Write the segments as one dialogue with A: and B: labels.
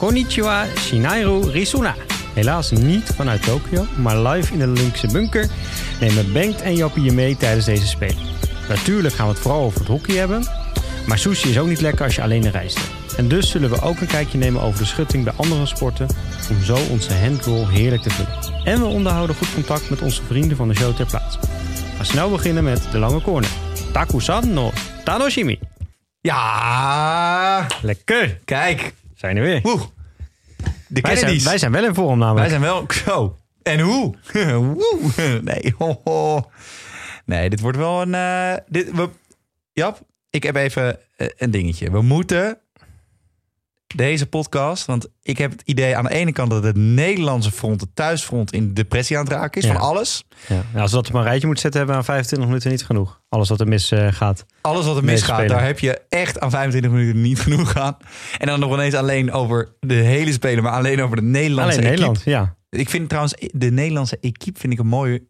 A: Konnichiwa Shinairu Risuna. Helaas niet vanuit Tokio, maar live in de Olympische bunker nemen Bengt en Jappie je mee tijdens deze Spelen. Natuurlijk gaan we het vooral over het hockey hebben, maar sushi is ook niet lekker als je alleen reist. En dus zullen we ook een kijkje nemen over de schutting bij andere sporten, om zo onze handroll heerlijk te vullen. En we onderhouden goed contact met onze vrienden van de show ter plaatse. Gaan snel beginnen met de lange corner. Takusan no Tanoshimi.
B: Ja,
A: Lekker,
B: kijk.
A: Zijn er weer.
B: Woe. De
A: Wij zijn, wij zijn wel in vorm namelijk.
B: Wij zijn wel zo. En hoe? Woe. Nee, ho, ho. Nee, dit wordt wel een... eh, dit, we, Jap, ik heb even eh, een dingetje. We moeten deze podcast... Want ik heb het idee aan de ene kant dat het Nederlandse front... het thuisfront in depressie aan het raken is
A: Ja.
B: van alles.
A: Ja. Ja, als we dat op een rijtje moeten zetten, hebben we aan 25 minuten niet genoeg. Alles wat er mis eh, gaat.
B: Alles wat er misgaat, daar heb je echt aan 25 minuten niet genoeg aan. En dan nog ineens alleen over de hele spelen, maar alleen over de Nederlandse
A: Alleen
B: equipe.
A: Nederland, ja.
B: Ik vind trouwens de Nederlandse equipe vind ik een mooie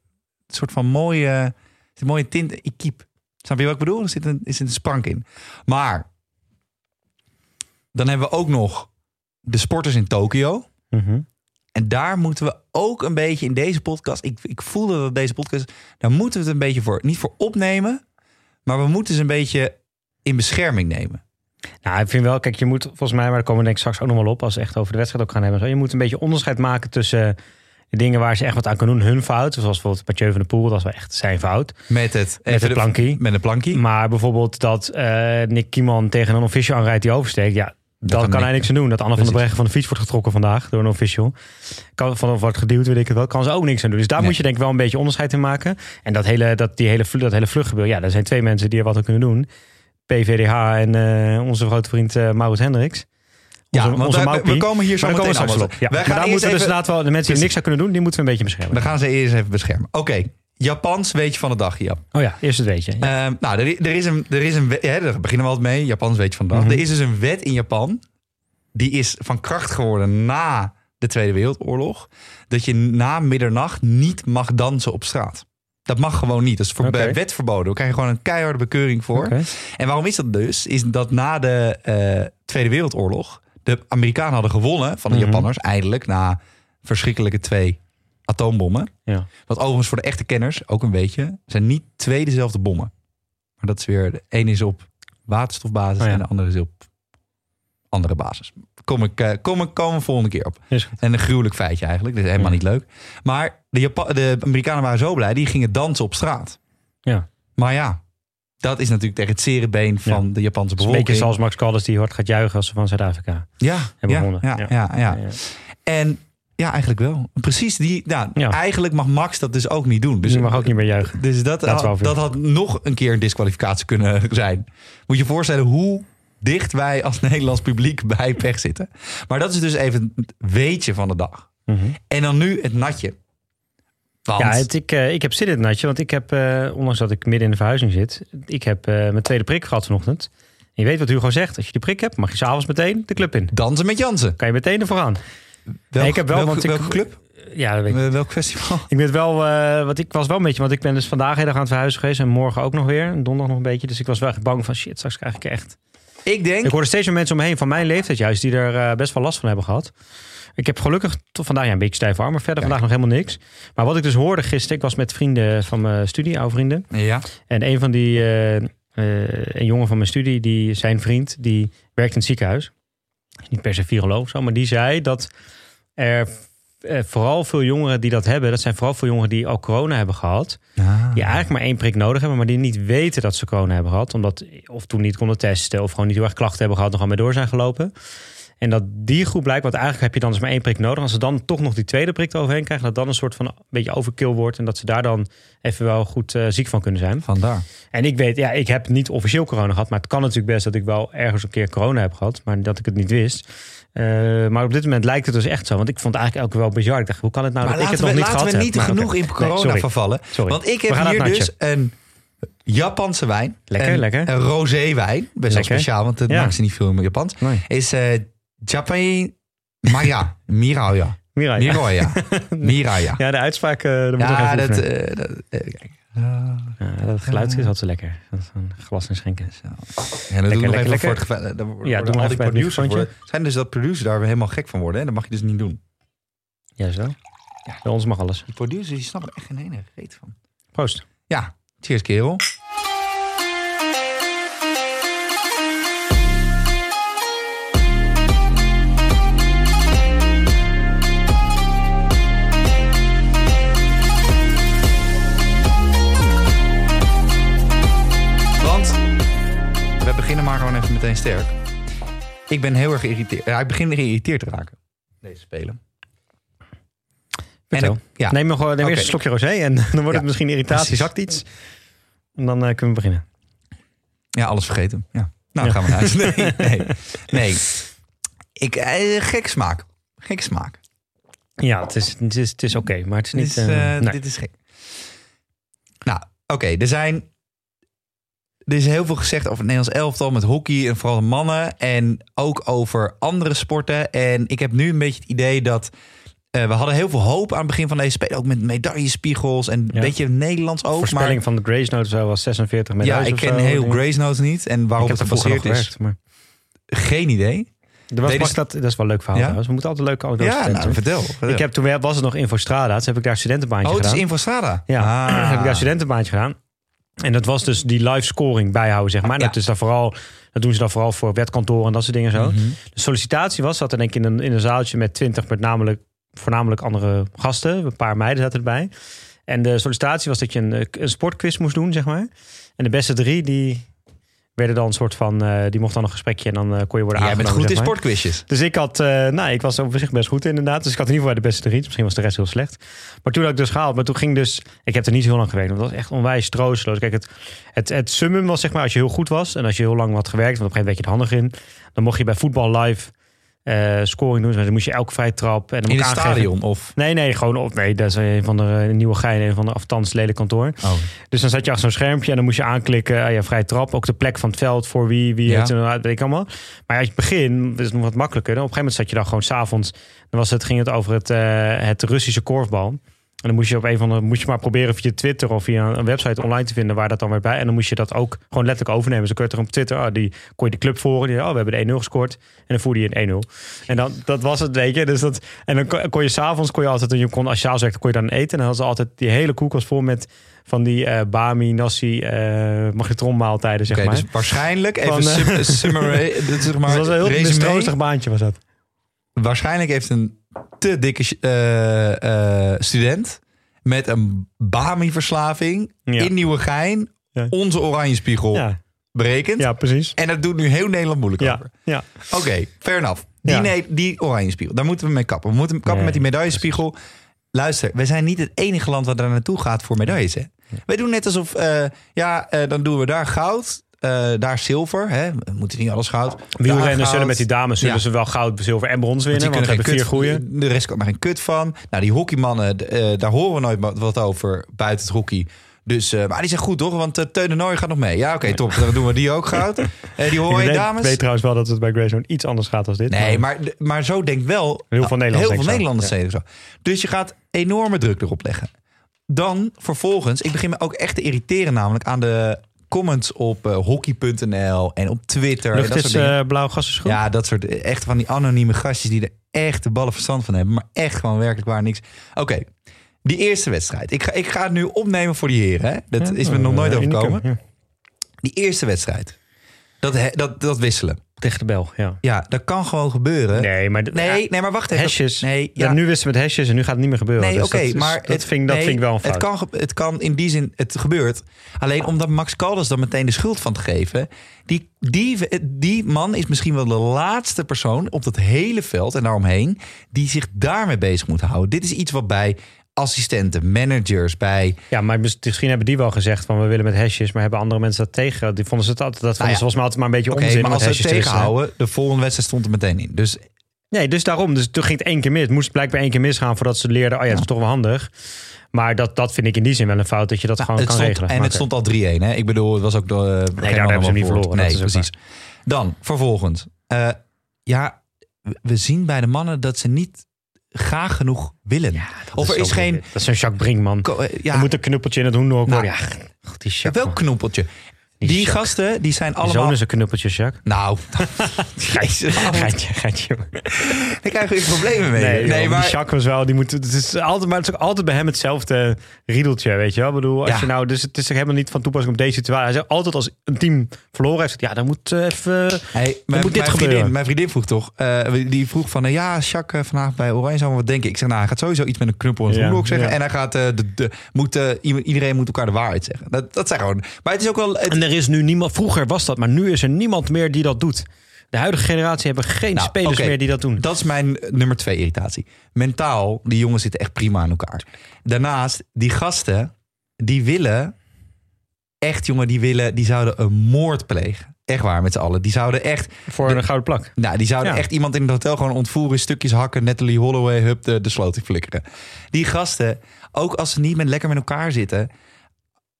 B: soort van mooie, een mooie tint equipe. Snap je wat ik bedoel? Er zit een, er zit een sprank in. Maar dan hebben we ook nog de sporters in Tokio.
A: Mhm.
B: En daar moeten we ook een beetje in deze podcast. Ik, ik voelde dat deze podcast. Daar moeten we het een beetje voor. Niet voor opnemen. Maar we moeten ze een beetje in bescherming nemen.
A: Nou, ik vind wel, kijk, je moet volgens mij, maar daar komen we denk ik straks ook nog wel op als we echt over de wedstrijd ook gaan hebben. en Zo. Je moet een beetje onderscheid maken tussen de dingen waar ze echt wat aan kunnen doen, hun fout. Zoals bijvoorbeeld Mathieu van der Poel, dat is wel echt zijn fout.
B: Met het,
A: Met
B: de-
A: plankie.
B: Met een plankie.
A: Maar bijvoorbeeld dat eh, Nick Kieman tegen een official aanrijdt die oversteekt, ja, dat
B: kan
A: hij niks aan doen. Dat Anne van der. Breggen van de fiets wordt getrokken vandaag door een official. Kan, van wordt geduwd, weet ik het wel. Kan ze ook niks aan doen. Dus daar
B: Nee.
A: moet je denk ik wel een beetje onderscheid in maken. En dat hele, dat, die hele, dat hele vluchtgebeuren, ja, er zijn twee mensen die er wat aan kunnen doen. PVDH en eh, onze grote vriend eh Maurits Hendricks.
B: Ja, want wij- we, komen hier zo
A: Maar
B: meteen
A: komen we op. Ja.
B: Wij
A: Maar
B: gaan
A: daar moeten we dus inderdaad wel, de mensen die niks aan kunnen doen, die moeten we een beetje beschermen.
B: we gaan ze eerst even beschermen. Oké, Japans weetje van de dag, Jap.
A: Oh ja, eerst het weetje. Ja.
B: Ehm, nou, er, er is een, er is een wet, hè, daar beginnen we altijd mee. Japans weetje van de dag.
A: Mhm.
B: Er is dus een wet in Japan. Die is van kracht geworden na de Tweede Wereldoorlog. Dat je na middernacht niet mag dansen op straat. Dat mag gewoon niet. Dat is voor, bij wet verboden. We krijgen gewoon een keiharde bekeuring voor. En waarom is dat dus? Is dat na de eh, Tweede Wereldoorlog de Amerikanen hadden gewonnen van de
A: Mhm.
B: Japanners, eindelijk na verschrikkelijke twee atoombommen.
A: Ja.
B: Wat overigens voor de echte kenners ook een beetje zijn niet twee dezelfde bommen. Maar dat is weer de ene is op waterstofbasis
A: Oh ja.
B: en de andere is op andere basis. Kom ik, eh, kom ik komen volgende keer op. En een gruwelijk feitje eigenlijk. Dat is helemaal
A: Ja.
B: niet leuk. Maar de, Japa- de Amerikanen waren zo blij, die gingen dansen op straat.
A: Ja.
B: Maar ja, dat is natuurlijk tegen het zerenbeen van de Japanse
A: een
B: bevolking.
A: beetje zoals Max Callis die hard gaat juichen als ze van Zuid-Afrika
B: ja,
A: hebben
B: ja,
A: gewonnen.
B: ja, ja, ja.
A: ja.
B: En ja, eigenlijk wel. Precies die. Nou,
A: Ja.
B: Eigenlijk mag Max dat dus ook niet doen. Dus,
A: je mag ook niet meer juichen.
B: dus dat, had, dat had nog een keer een disqualificatie kunnen zijn. Moet je je voorstellen hoe dicht wij als Nederlands publiek bij pech zitten. Maar dat is dus even het weetje van de dag.
A: Mhm.
B: En dan nu het natje. Want,
A: Ja, het, ik, eh, ik heb zin in het natje, want ik heb, eh, ondanks dat ik midden in de verhuizing zit, ik heb eh, mijn tweede prik gehad vanochtend. En je weet wat Hugo zegt, als je die prik hebt, mag je s'avonds meteen de club in.
B: dansen met Jansen.
A: Kan je meteen ervoor aan.
B: Welk,
A: ik heb wel,
B: welke,
A: want ik-
B: welke club?
A: Ja, dat weet ik.
B: Welk festival?
A: Ik ben wel, wat ik was wel een beetje, want ik ben dus vandaag heel erg aan het verhuizen geweest en morgen ook nog weer, donderdag nog een beetje. Dus ik was wel echt bang van shit, straks krijg ik echt.
B: Ik denk...
A: Ik hoorde steeds meer mensen om me heen van mijn leeftijd juist, die er eh, best wel last van hebben gehad. Ik heb gelukkig tot vandaag ja, een beetje stijf arm, maar verder
B: Kijk.
A: vandaag nog helemaal niks. Maar wat ik dus hoorde gisteren, ik was met vrienden van mijn studie, oude vrienden.
B: Ja.
A: En een van die, eh, een jongen van mijn studie, die, zijn vriend, die werkt in het ziekenhuis. Niet per se viroloog of zo, maar die zei dat er eh, vooral veel jongeren die dat hebben, dat zijn vooral veel jongeren die al corona hebben gehad.
B: Ah.
A: Die eigenlijk maar één prik nodig hebben, maar die niet weten dat ze corona hebben gehad. Omdat of toen niet konden testen of gewoon niet heel erg klachten hebben gehad, nog aan mee door zijn gelopen. En dat die groep blijkt, want eigenlijk heb je dan dus maar één prik nodig. Als ze dan toch nog die tweede prik eroverheen krijgen, dat dan een soort van een beetje overkill wordt. En dat ze daar dan even wel goed eh, ziek van kunnen zijn.
B: Vandaar.
A: En ik weet, ja, ik heb niet officieel corona gehad. Maar het kan natuurlijk best dat ik wel ergens een keer corona heb gehad. Maar dat ik het niet wist. Eh, maar op dit moment lijkt het dus echt zo. Want ik vond het eigenlijk ook wel bizar. Ik dacht, hoe kan het nou
B: Maar
A: dat ik het
B: laten
A: nog
B: we,
A: niet
B: laten
A: gehad
B: we
A: heb?
B: niet
A: Maar
B: genoeg
A: oké.
B: in corona
A: Nee, sorry.
B: vervallen.
A: Sorry.
B: Want ik
A: We
B: heb hier dus een Japanse wijn.
A: Lekker,
B: een,
A: lekker.
B: Een rosé wijn. Best wel speciaal, want het
A: Ja.
B: maakt ze niet veel in Japans.
A: Nee.
B: Is eh Japan Maya. Miraya.
A: Mirai. Ja.
B: Miraya. Miraya.
A: ja, de uitspraak, uh, daar moet ik
B: Ja,
A: even
B: dat, eh, dat, eh, kijk.
A: Ja, dat geluid is altijd lekker. Dat is een glas en schenken.
B: Ja, dan
A: Lekker,
B: doen we nog
A: lekker,
B: even voor het. Dan
A: Ja, doe
B: al die producers zijn dus dat producers daar weer helemaal gek van worden. Hè? Dat mag je dus niet doen.
A: Ja, zo. Ja, bij ons mag alles.
B: Die producers die snappen er echt geen ene reet van.
A: Proost.
B: Ja, cheers kerel. Beginnen maar gewoon even meteen sterk. Ik ben heel erg geïrriteerd. Ja, ik begin geïrriteerd te raken. Deze spelen. En ik- ja.
A: Neem, nog, neem eerst een slokje rosé en dan wordt
B: Ja,
A: het misschien irritatie, zakt iets. En dan eh, kunnen we beginnen.
B: Ja, alles vergeten. Ja. Nou,
A: Ja.
B: gaan we naar huis. Nee, nee. nee. Ik, eh, gek smaak. Gek smaak.
A: Ja, het is, het is, het is oké, maar het is niet...
B: Is,
A: eh,
B: eh,
A: nee.
B: dit is gek. Nou, oké. er zijn... Er is heel veel gezegd over het Nederlands elftal met hockey en vooral de mannen. En ook over andere sporten. En ik heb nu een beetje het idee dat... eh, we hadden heel veel hoop aan het begin van deze spelen. Ook met medaillespiegels en
A: Ja.
B: een beetje Nederlands ook.
A: Voorspelling
B: maar,
A: van de Grace Note zo was 46 met
B: ja, ik ken heel Grace Notes niet. En waarop
A: heb
B: het
A: er
B: gebaseerd is,
A: gewerkt, maar...
B: geen idee.
A: Er was, dat, dat is wel een leuk verhaal
B: Ja?
A: trouwens. We moeten altijd leuke anekdotes
B: Ja,
A: vertellen,
B: nou, vertel. vertel.
A: Ik heb toen was het nog Infostrada, dus heb ik daar studentenbaantje
B: Oh, het is
A: gedaan.
B: Infostrada.
A: Ja,
B: Ah.
A: heb ik daar studentenbaantje gedaan. En dat was dus die live scoring bijhouden, zeg maar.
B: Ja.
A: Dat, is dan vooral, dat doen ze dan vooral voor wetkantoren en dat soort dingen zo.
B: Mhm.
A: De sollicitatie was dat er denk ik in een, in een zaaltje met twintig, met namelijk voornamelijk andere gasten. Een paar meiden zaten erbij. En de sollicitatie was dat je een, een sportquiz moest doen, zeg maar. En de beste drie, die werden dan een soort van... eh, die mochten dan een gesprekje en dan eh, kon je worden
B: Jij bent
A: aangenomen,
B: goed in
A: zeg maar.
B: sportquizjes.
A: Dus ik had, eh, nou, ik was op zich best goed inderdaad. Dus ik had in ieder geval de beste drie. Misschien was de rest heel slecht. Maar toen had ik dus gehaald. Maar toen ging dus, ik heb er niet zo heel lang gewerkt. Want dat was echt onwijs troosteloos. Kijk, het, het, het summum was zeg maar als je heel goed was. En als je heel lang had gewerkt. Want op een gegeven moment werd je er handig in. Dan mocht je bij voetbal live eh, scoring doen. Dus dan moest je elke vrije trap. En dan
B: In het
A: aangeven-
B: stadion of...
A: Nee, nee, gewoon op. Nee, dat is een van de nieuwe gein, een van de afstands lelijk kantoor.
B: Oh.
A: Dus dan zat je achter zo'n schermpje en dan moest je aanklikken. Ah ja, vrije trap. Ook de plek van het veld voor wie, wie
B: Ja.
A: nou uit, weet ik allemaal. Maar als je begin, dat is nog wat makkelijker. Dan op een gegeven moment zat je dan gewoon s'avonds. Dan was het, ging het over het, eh, het Russische korfbal. En dan moest je op een van de, moest je maar proberen via Twitter of via een website online te vinden waar dat dan weer bij. En dan moest je dat ook gewoon letterlijk overnemen. Dus dan kun je er op Twitter, oh, die kon je de club volgen. Die, oh, we hebben de 1-0 gescoord. En dan voerde je een 1-0. En dan, dat was het, weet je. Dus dat, en dan kon, kon je s'avonds, kon je altijd, je kon, als je werkte, kon je dan eten. En dan hadden ze altijd die hele koelkast vol met van die eh, bami, nasi, eh magnetronmaaltijden, zeg maar.
B: dus waarschijnlijk, even
A: Van, eh,
B: sim, dit zeg maar,
A: Dus dat was een heel mistroostig baantje was dat.
B: Waarschijnlijk heeft een te dikke eh, eh, student met een Bami-verslaving
A: Ja.
B: in Nieuwegein
A: Ja.
B: onze oranje spiegel
A: Ja,
B: berekend.
A: ja precies.
B: En dat doet nu heel Nederland moeilijk
A: Ja,
B: over.
A: ja.
B: Oké, fair enough. Die, nee, die oranje spiegel, daar moeten we mee kappen. We moeten kappen
A: Nee,
B: met die medaillespiegel. Luister, we zijn niet het enige land wat daar naartoe gaat voor medailles. Hè? Wij doen net alsof, eh, ja, dan doen we daar goud, eh, daar zilver. Hè? We moeten niet alles goud.
A: Wielrenners zullen met die dames zullen
B: Ja.
A: ze wel goud, zilver en brons
B: Want
A: winnen.
B: die
A: Want hebben vier goeie.
B: De rest kan er geen kut van. Nou, die hockeymannen, eh, daar horen we nooit wat- over buiten het hockey. Dus, eh, maar die zijn goed toch? Want uh, Teun de Nooy gaat nog mee. Ja, oké, top. Dan doen we die ook goud. Die horen
A: Ik
B: je
A: weet,
B: dames.
A: weet trouwens wel dat het bij Greyzone iets anders gaat als dit.
B: Nee, maar, maar zo denkt wel
A: Heel veel Nederlanders
B: heel veel
A: zo.
B: Nederlanders
A: Ja.
B: denken zo. Dus je gaat enorme druk erop leggen. Dan vervolgens, ik begin me ook echt te irriteren namelijk aan de comments op eh, hockey.nl en op Twitter. en dat soort
A: eh, blauw gassenschoen.
B: Ja, dat soort echt van die anonieme gastjes die er echt de ballen verstand van hebben. Maar echt gewoon werkelijk waar niks. Oké, die eerste wedstrijd. Ik ga, ik ga het nu opnemen voor die heren. Hè? Dat
A: Ja,
B: is me nog nooit
A: eh,
B: overkomen.
A: unicum, ja.
B: Die eerste wedstrijd. Dat, dat, dat wisselen.
A: Tegen de bel, ja.
B: Ja, dat kan gewoon gebeuren.
A: Nee, maar... de-
B: nee,
A: ja,
B: nee, maar wacht even.
A: Hashjes.
B: Nee,
A: ja. nu wist ze met hashjes en nu gaat het niet meer gebeuren.
B: Nee,
A: Dus
B: oké, maar
A: dat, vind, ik- dat
B: nee,
A: vind ik wel een fout.
B: Het kan, het kan in die zin, het gebeurt. Alleen omdat Max Caldas dan meteen de schuld van te geven. Die, die, die man is misschien wel de laatste persoon op dat hele veld en daaromheen. die zich daarmee bezig moet houden. Dit is iets wat bij assistenten, managers, bij.
A: Ja, maar mis- misschien hebben die wel gezegd van we willen met hashjes, maar hebben andere mensen dat tegen? Die vonden ze het altijd, dat vonden
B: ja.
A: ze volgens mij altijd maar een beetje onzin
B: maar
A: om
B: als ze tegenhouden, de volgende wedstrijd stond er meteen in. Dus
A: Nee, dus daarom. Dus toen ging het één keer mis. Het moest blijkbaar één keer misgaan voordat ze leerden, oh ja, dat is toch wel handig. Maar dat, dat vind ik in die zin wel een fout, dat je dat gewoon
B: het
A: kan
B: stond,
A: regelen.
B: en het stond al 3-1. Hè? Ik bedoel, het was ook door. Nee,
A: daar hebben ze niet verloren,
B: Nee, precies. Dan vervolgens. eh, ja, we zien bij de mannen dat ze niet graag genoeg willen. of er is geen...
A: Dat is een Jacques Brinkman.
B: eh,
A: Ja. Er moet een knuppeltje in het hoenderhok
B: Nou,
A: worden. Ja, god, die Jacques.
B: welk knoepeltje? Die,
A: Jacques.
B: gasten, die zijn allemaal...
A: is een knuppeltje, Jacques.
B: Nou, Jezus,
A: Geintje, geintje.
B: daar krijg je problemen mee.
A: Nee,
B: nee
A: joh,
B: maar...
A: die Jacques was wel, die moet, het is altijd, maar het is ook altijd bij hem hetzelfde riedeltje, weet je wel. Ik bedoel, als
B: Ja.
A: je nou, dus het is helemaal niet van toepassing op deze situatie. Hij zegt altijd als een team verloren heeft, ja, dan moet eh, even...
B: Hey, mijn,
A: moet dit
B: mijn,
A: gebeuren.
B: vriendin, mijn vriendin vroeg toch, eh, die vroeg van, eh, ja, Jacques vandaag bij Oranje zou wat denken. Ik zeg, nou, hij gaat sowieso iets met een knuppel in het
A: Ja,
B: zeggen.
A: ja.
B: En hij gaat, de, de, moet, iedereen moet elkaar de waarheid zeggen. Dat, dat zijn gewoon, maar het is ook wel, het,
A: En er is nu niemand, vroeger was dat, maar nu is er niemand meer die dat doet. De huidige generatie hebben geen
B: Nou,
A: spelers meer die dat doen.
B: Dat is mijn eh, nummer twee irritatie. Mentaal, die jongens zitten echt prima aan elkaar. Daarnaast, die gasten, die willen... Echt, jongen, die willen... Die zouden een moord plegen. Echt waar, met z'n allen. Die zouden echt...
A: Voor een gouden plak.
B: Nou, die zouden
A: Ja.
B: echt iemand in het hotel gewoon ontvoeren... stukjes hakken, Natalie Holloway, hup, de, de sloot flikkeren. Die gasten, ook als ze niet met, lekker met elkaar zitten...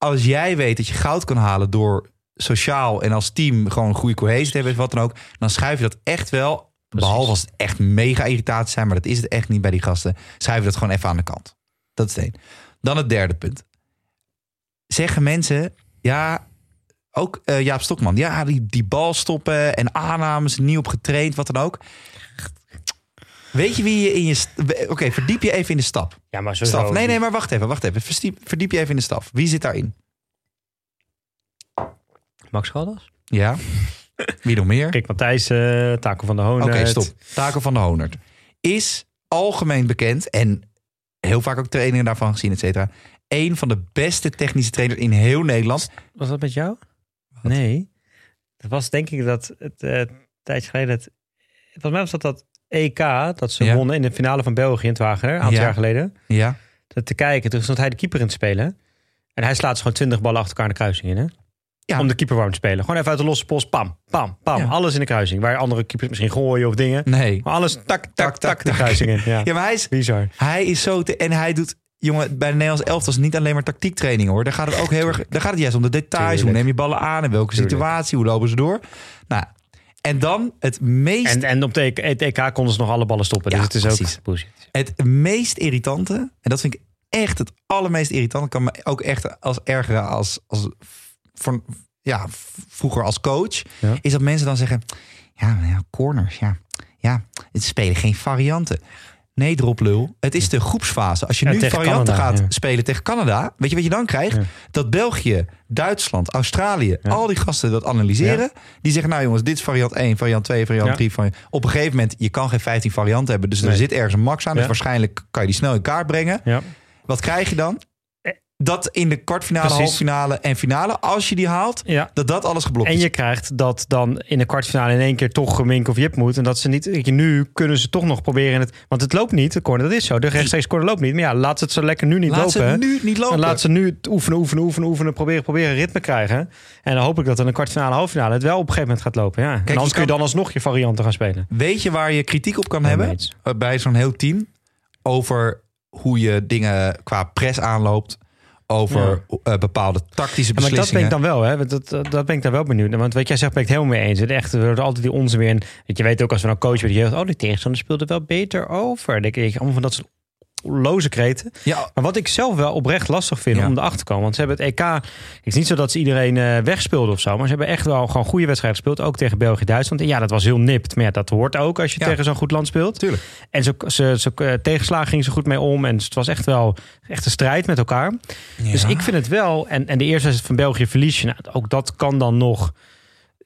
B: Als jij weet dat je goud kan halen door sociaal en als team gewoon een goede cohesie te hebben, wat dan ook, dan schuif je dat echt wel. Behalve als het echt mega irritatie zijn, maar dat is het echt niet bij die gasten. Schuif je dat gewoon even aan de kant. Dat is het één. Dan het derde punt. Zeggen mensen, ja, ook eh, Jaap Stokman, ja, die, die bal stoppen en aannames, niet op getraind, wat dan ook. Weet je wie je in je. Oké, verdiep je even in de stap.
A: Ja, maar zo
B: staf. Nee, nee, maar wacht even, wacht even. Verdiep, verdiep je even in de staf. Wie zit daarin?
A: Max Galdas?
B: Ja. Wie nog meer?
A: Rick Matthijs, eh Taco van de Hoon.
B: Oké, stop. Taco van de Honert. Is algemeen bekend en heel vaak ook trainingen daarvan gezien, et cetera. Een van de beste technische trainers in heel Nederland.
A: Was dat met jou? Nee. Dat was denk ik dat het eh, een tijdje geleden. Het, volgens mij was dat dat EK dat ze
B: Ja.
A: wonnen in de finale van België in het Wagener, een aantal
B: Ja.
A: jaar geleden.
B: Ja.
A: Dat te kijken, toen stond hij de keeper in te spelen. En hij slaat gewoon twintig ballen achter elkaar in de kruising in. Hè?
B: Ja.
A: Om de keeper warm te spelen. Gewoon even uit de losse post. Pam, pam, pam.
B: Ja.
A: Alles in de kruising. Waar andere keepers misschien gooien of dingen.
B: Nee.
A: Maar alles tak, tak, tak,
B: tak,
A: de kruising in. Ja.
B: Ja, maar hij is,
A: Bizar.
B: hij is zo... Te, en hij doet... Jongen, bij de Nederlands elftal is niet alleen maar tactiektraining hoor. Daar gaat het ook heel erg... Daar gaat het juist om de details. Hoe neem je ballen aan? In welke
A: Tuurlijk.
B: situatie? Hoe lopen ze door? Nou, en dan het meest...
A: En, en op de het EK konden ze nog alle ballen stoppen.
B: Ja,
A: dus het is
B: precies.
A: ook bullshit.
B: Het meest irritante, en dat vind ik echt het allermeest irritante, kan me ook echt als ergeren als, als ja, vroeger als coach,
A: Ja.
B: is dat mensen dan zeggen, ja, nou ja, corners, ja, ja, het spelen geen varianten. Nee, droplul. Het is de groepsfase. Als je
A: Ja,
B: nu varianten
A: Canada,
B: gaat
A: ja.
B: spelen tegen Canada, weet je wat je dan krijgt?
A: Ja.
B: Dat België, Duitsland, Australië, al die gasten dat analyseren. Die zeggen, nou jongens, dit is variant 1, variant 2, variant
A: Ja.
B: 3. Variant... Op een gegeven moment, je kan geen 15 varianten hebben. Dus er zit ergens een max aan. Dus waarschijnlijk kan je die snel in kaart brengen. Wat krijg je dan? Dat in de kwartfinale,
A: Precies.
B: halffinale en finale, als je die haalt,
A: ja.
B: dat dat alles geblokt
A: En
B: is.
A: je krijgt dat dan in de kwartfinale in één keer toch een Wink of Jip moet. En dat ze niet. Nu kunnen ze toch nog proberen. in Het, want het loopt niet. De corner, dat is zo. De rechtstreeks corner loopt niet. Maar ja, laat ze het zo lekker nu niet
B: Laat ze
A: lopen.
B: nu niet lopen.
A: En laat ze nu het oefenen, oefenen, oefenen, oefenen. Proberen, proberen ritme krijgen. En dan hoop ik dat in de kwartfinale, halffinale het wel op een gegeven moment gaat lopen. Ja. en anders kun je dan alsnog je varianten gaan spelen.
B: Weet je waar je kritiek op kan hebben? Eh, Bij zo'n heel team. Over hoe je dingen qua press aanloopt. Over eh, bepaalde tactische
A: Ja, maar dat ben
B: beslissingen.
A: ik dan wel, hè? Dat, dat, ben ik daar wel benieuwd naar. Want wat jij zegt, ben ik het helemaal mee eens. Het echt, er wordt altijd die onzin weer. Want je weet ook als we nou coachen bij de jeugd, oh, die tegenstander speelde wel beter over. Dan denk ik, allemaal van dat soort loze kreten.
B: Ja,
A: Maar wat ik zelf wel oprecht lastig vind
B: Ja.
A: om erachter te komen. Want ze hebben het EK. Het is niet zo dat ze iedereen eh, wegspeelden of zo. Maar ze hebben echt wel gewoon goede wedstrijden gespeeld. Ook tegen België Duitsland. En ja, dat was heel nipt. Maar ja, dat hoort ook als je
B: Ja.
A: tegen zo'n goed land speelt.
B: tuurlijk.
A: En ze, ze, ze, eh, tegenslagen gingen ze goed mee om. En het was echt wel echt een strijd met elkaar. Dus ik vind het wel. En, en de eerste wedstrijd van België verlies je. Nou, ook dat kan dan nog.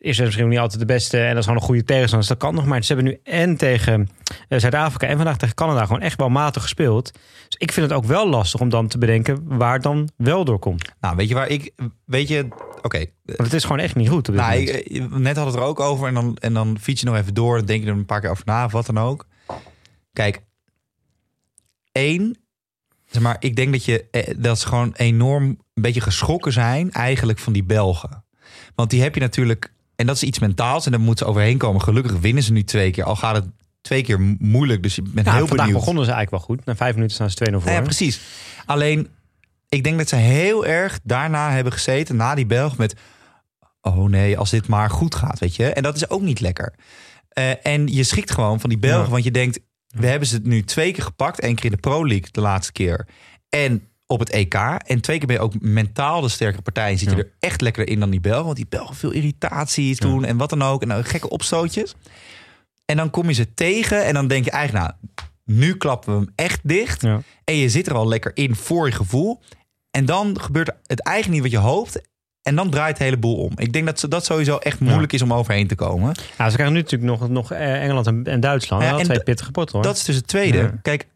A: Is er misschien niet altijd de beste. En dat is gewoon een goede tegenstander. Dus dat kan nog. Maar ze hebben nu en tegen eh, Zuid-Afrika. En vandaag tegen Canada gewoon echt wel matig gespeeld. Dus ik vind het ook wel lastig om dan te bedenken waar het dan wel door komt.
B: Nou, weet je waar ik... Weet je... Oké,
A: het is gewoon echt niet goed. Op dit
B: Nou, ik, eh, net had het er ook over en dan, en dan fiets je nog even door. Dan denk je er een paar keer over na of wat dan ook. Kijk, één, zeg maar, ik denk dat, je, eh, dat ze gewoon enorm een beetje geschrokken zijn eigenlijk van die Belgen. Want die heb je natuurlijk, en dat is iets mentaals en daar moeten ze overheen komen. Gelukkig winnen ze nu twee keer, al gaat het twee keer mo- moeilijk. Dus je bent
A: Ja,
B: heel
A: vandaag
B: benieuwd.
A: begonnen ze eigenlijk wel goed. Na vijf minuten staan ze 2-0 voor.
B: Nou ja, precies. Alleen, ik denk dat ze heel erg daarna hebben gezeten, na die Belg, met... Oh nee, als dit maar goed gaat, weet je. En dat is ook niet lekker. Eh, en je schikt gewoon van die Belgen,
A: Ja.
B: want je denkt... we hebben ze nu twee keer gepakt. Eén keer in de Pro League de laatste keer. En op het EK. En twee keer ben je ook mentaal de sterkere partij. En zit je
A: Ja.
B: er echt lekker in dan die Belgen. Want die Belgen veel irritatie doen en wat dan ook. En nou, gekke opstootjes. En dan kom je ze tegen en dan denk je eigenlijk... Nou, nu klappen we hem echt dicht.
A: Ja.
B: En je zit er al lekker in voor je gevoel. En dan gebeurt het eigenlijk niet wat je hoopt. En dan draait het hele boel om. Ik denk dat ze- dat sowieso echt moeilijk is om overheen te komen.
A: Ja, ze krijgen nu natuurlijk nog, nog eh, Engeland en, Duitsland.
B: Ja, en
A: twee pittige potten hoor.
B: Dat is dus het tweede.
A: Ja.
B: Kijk,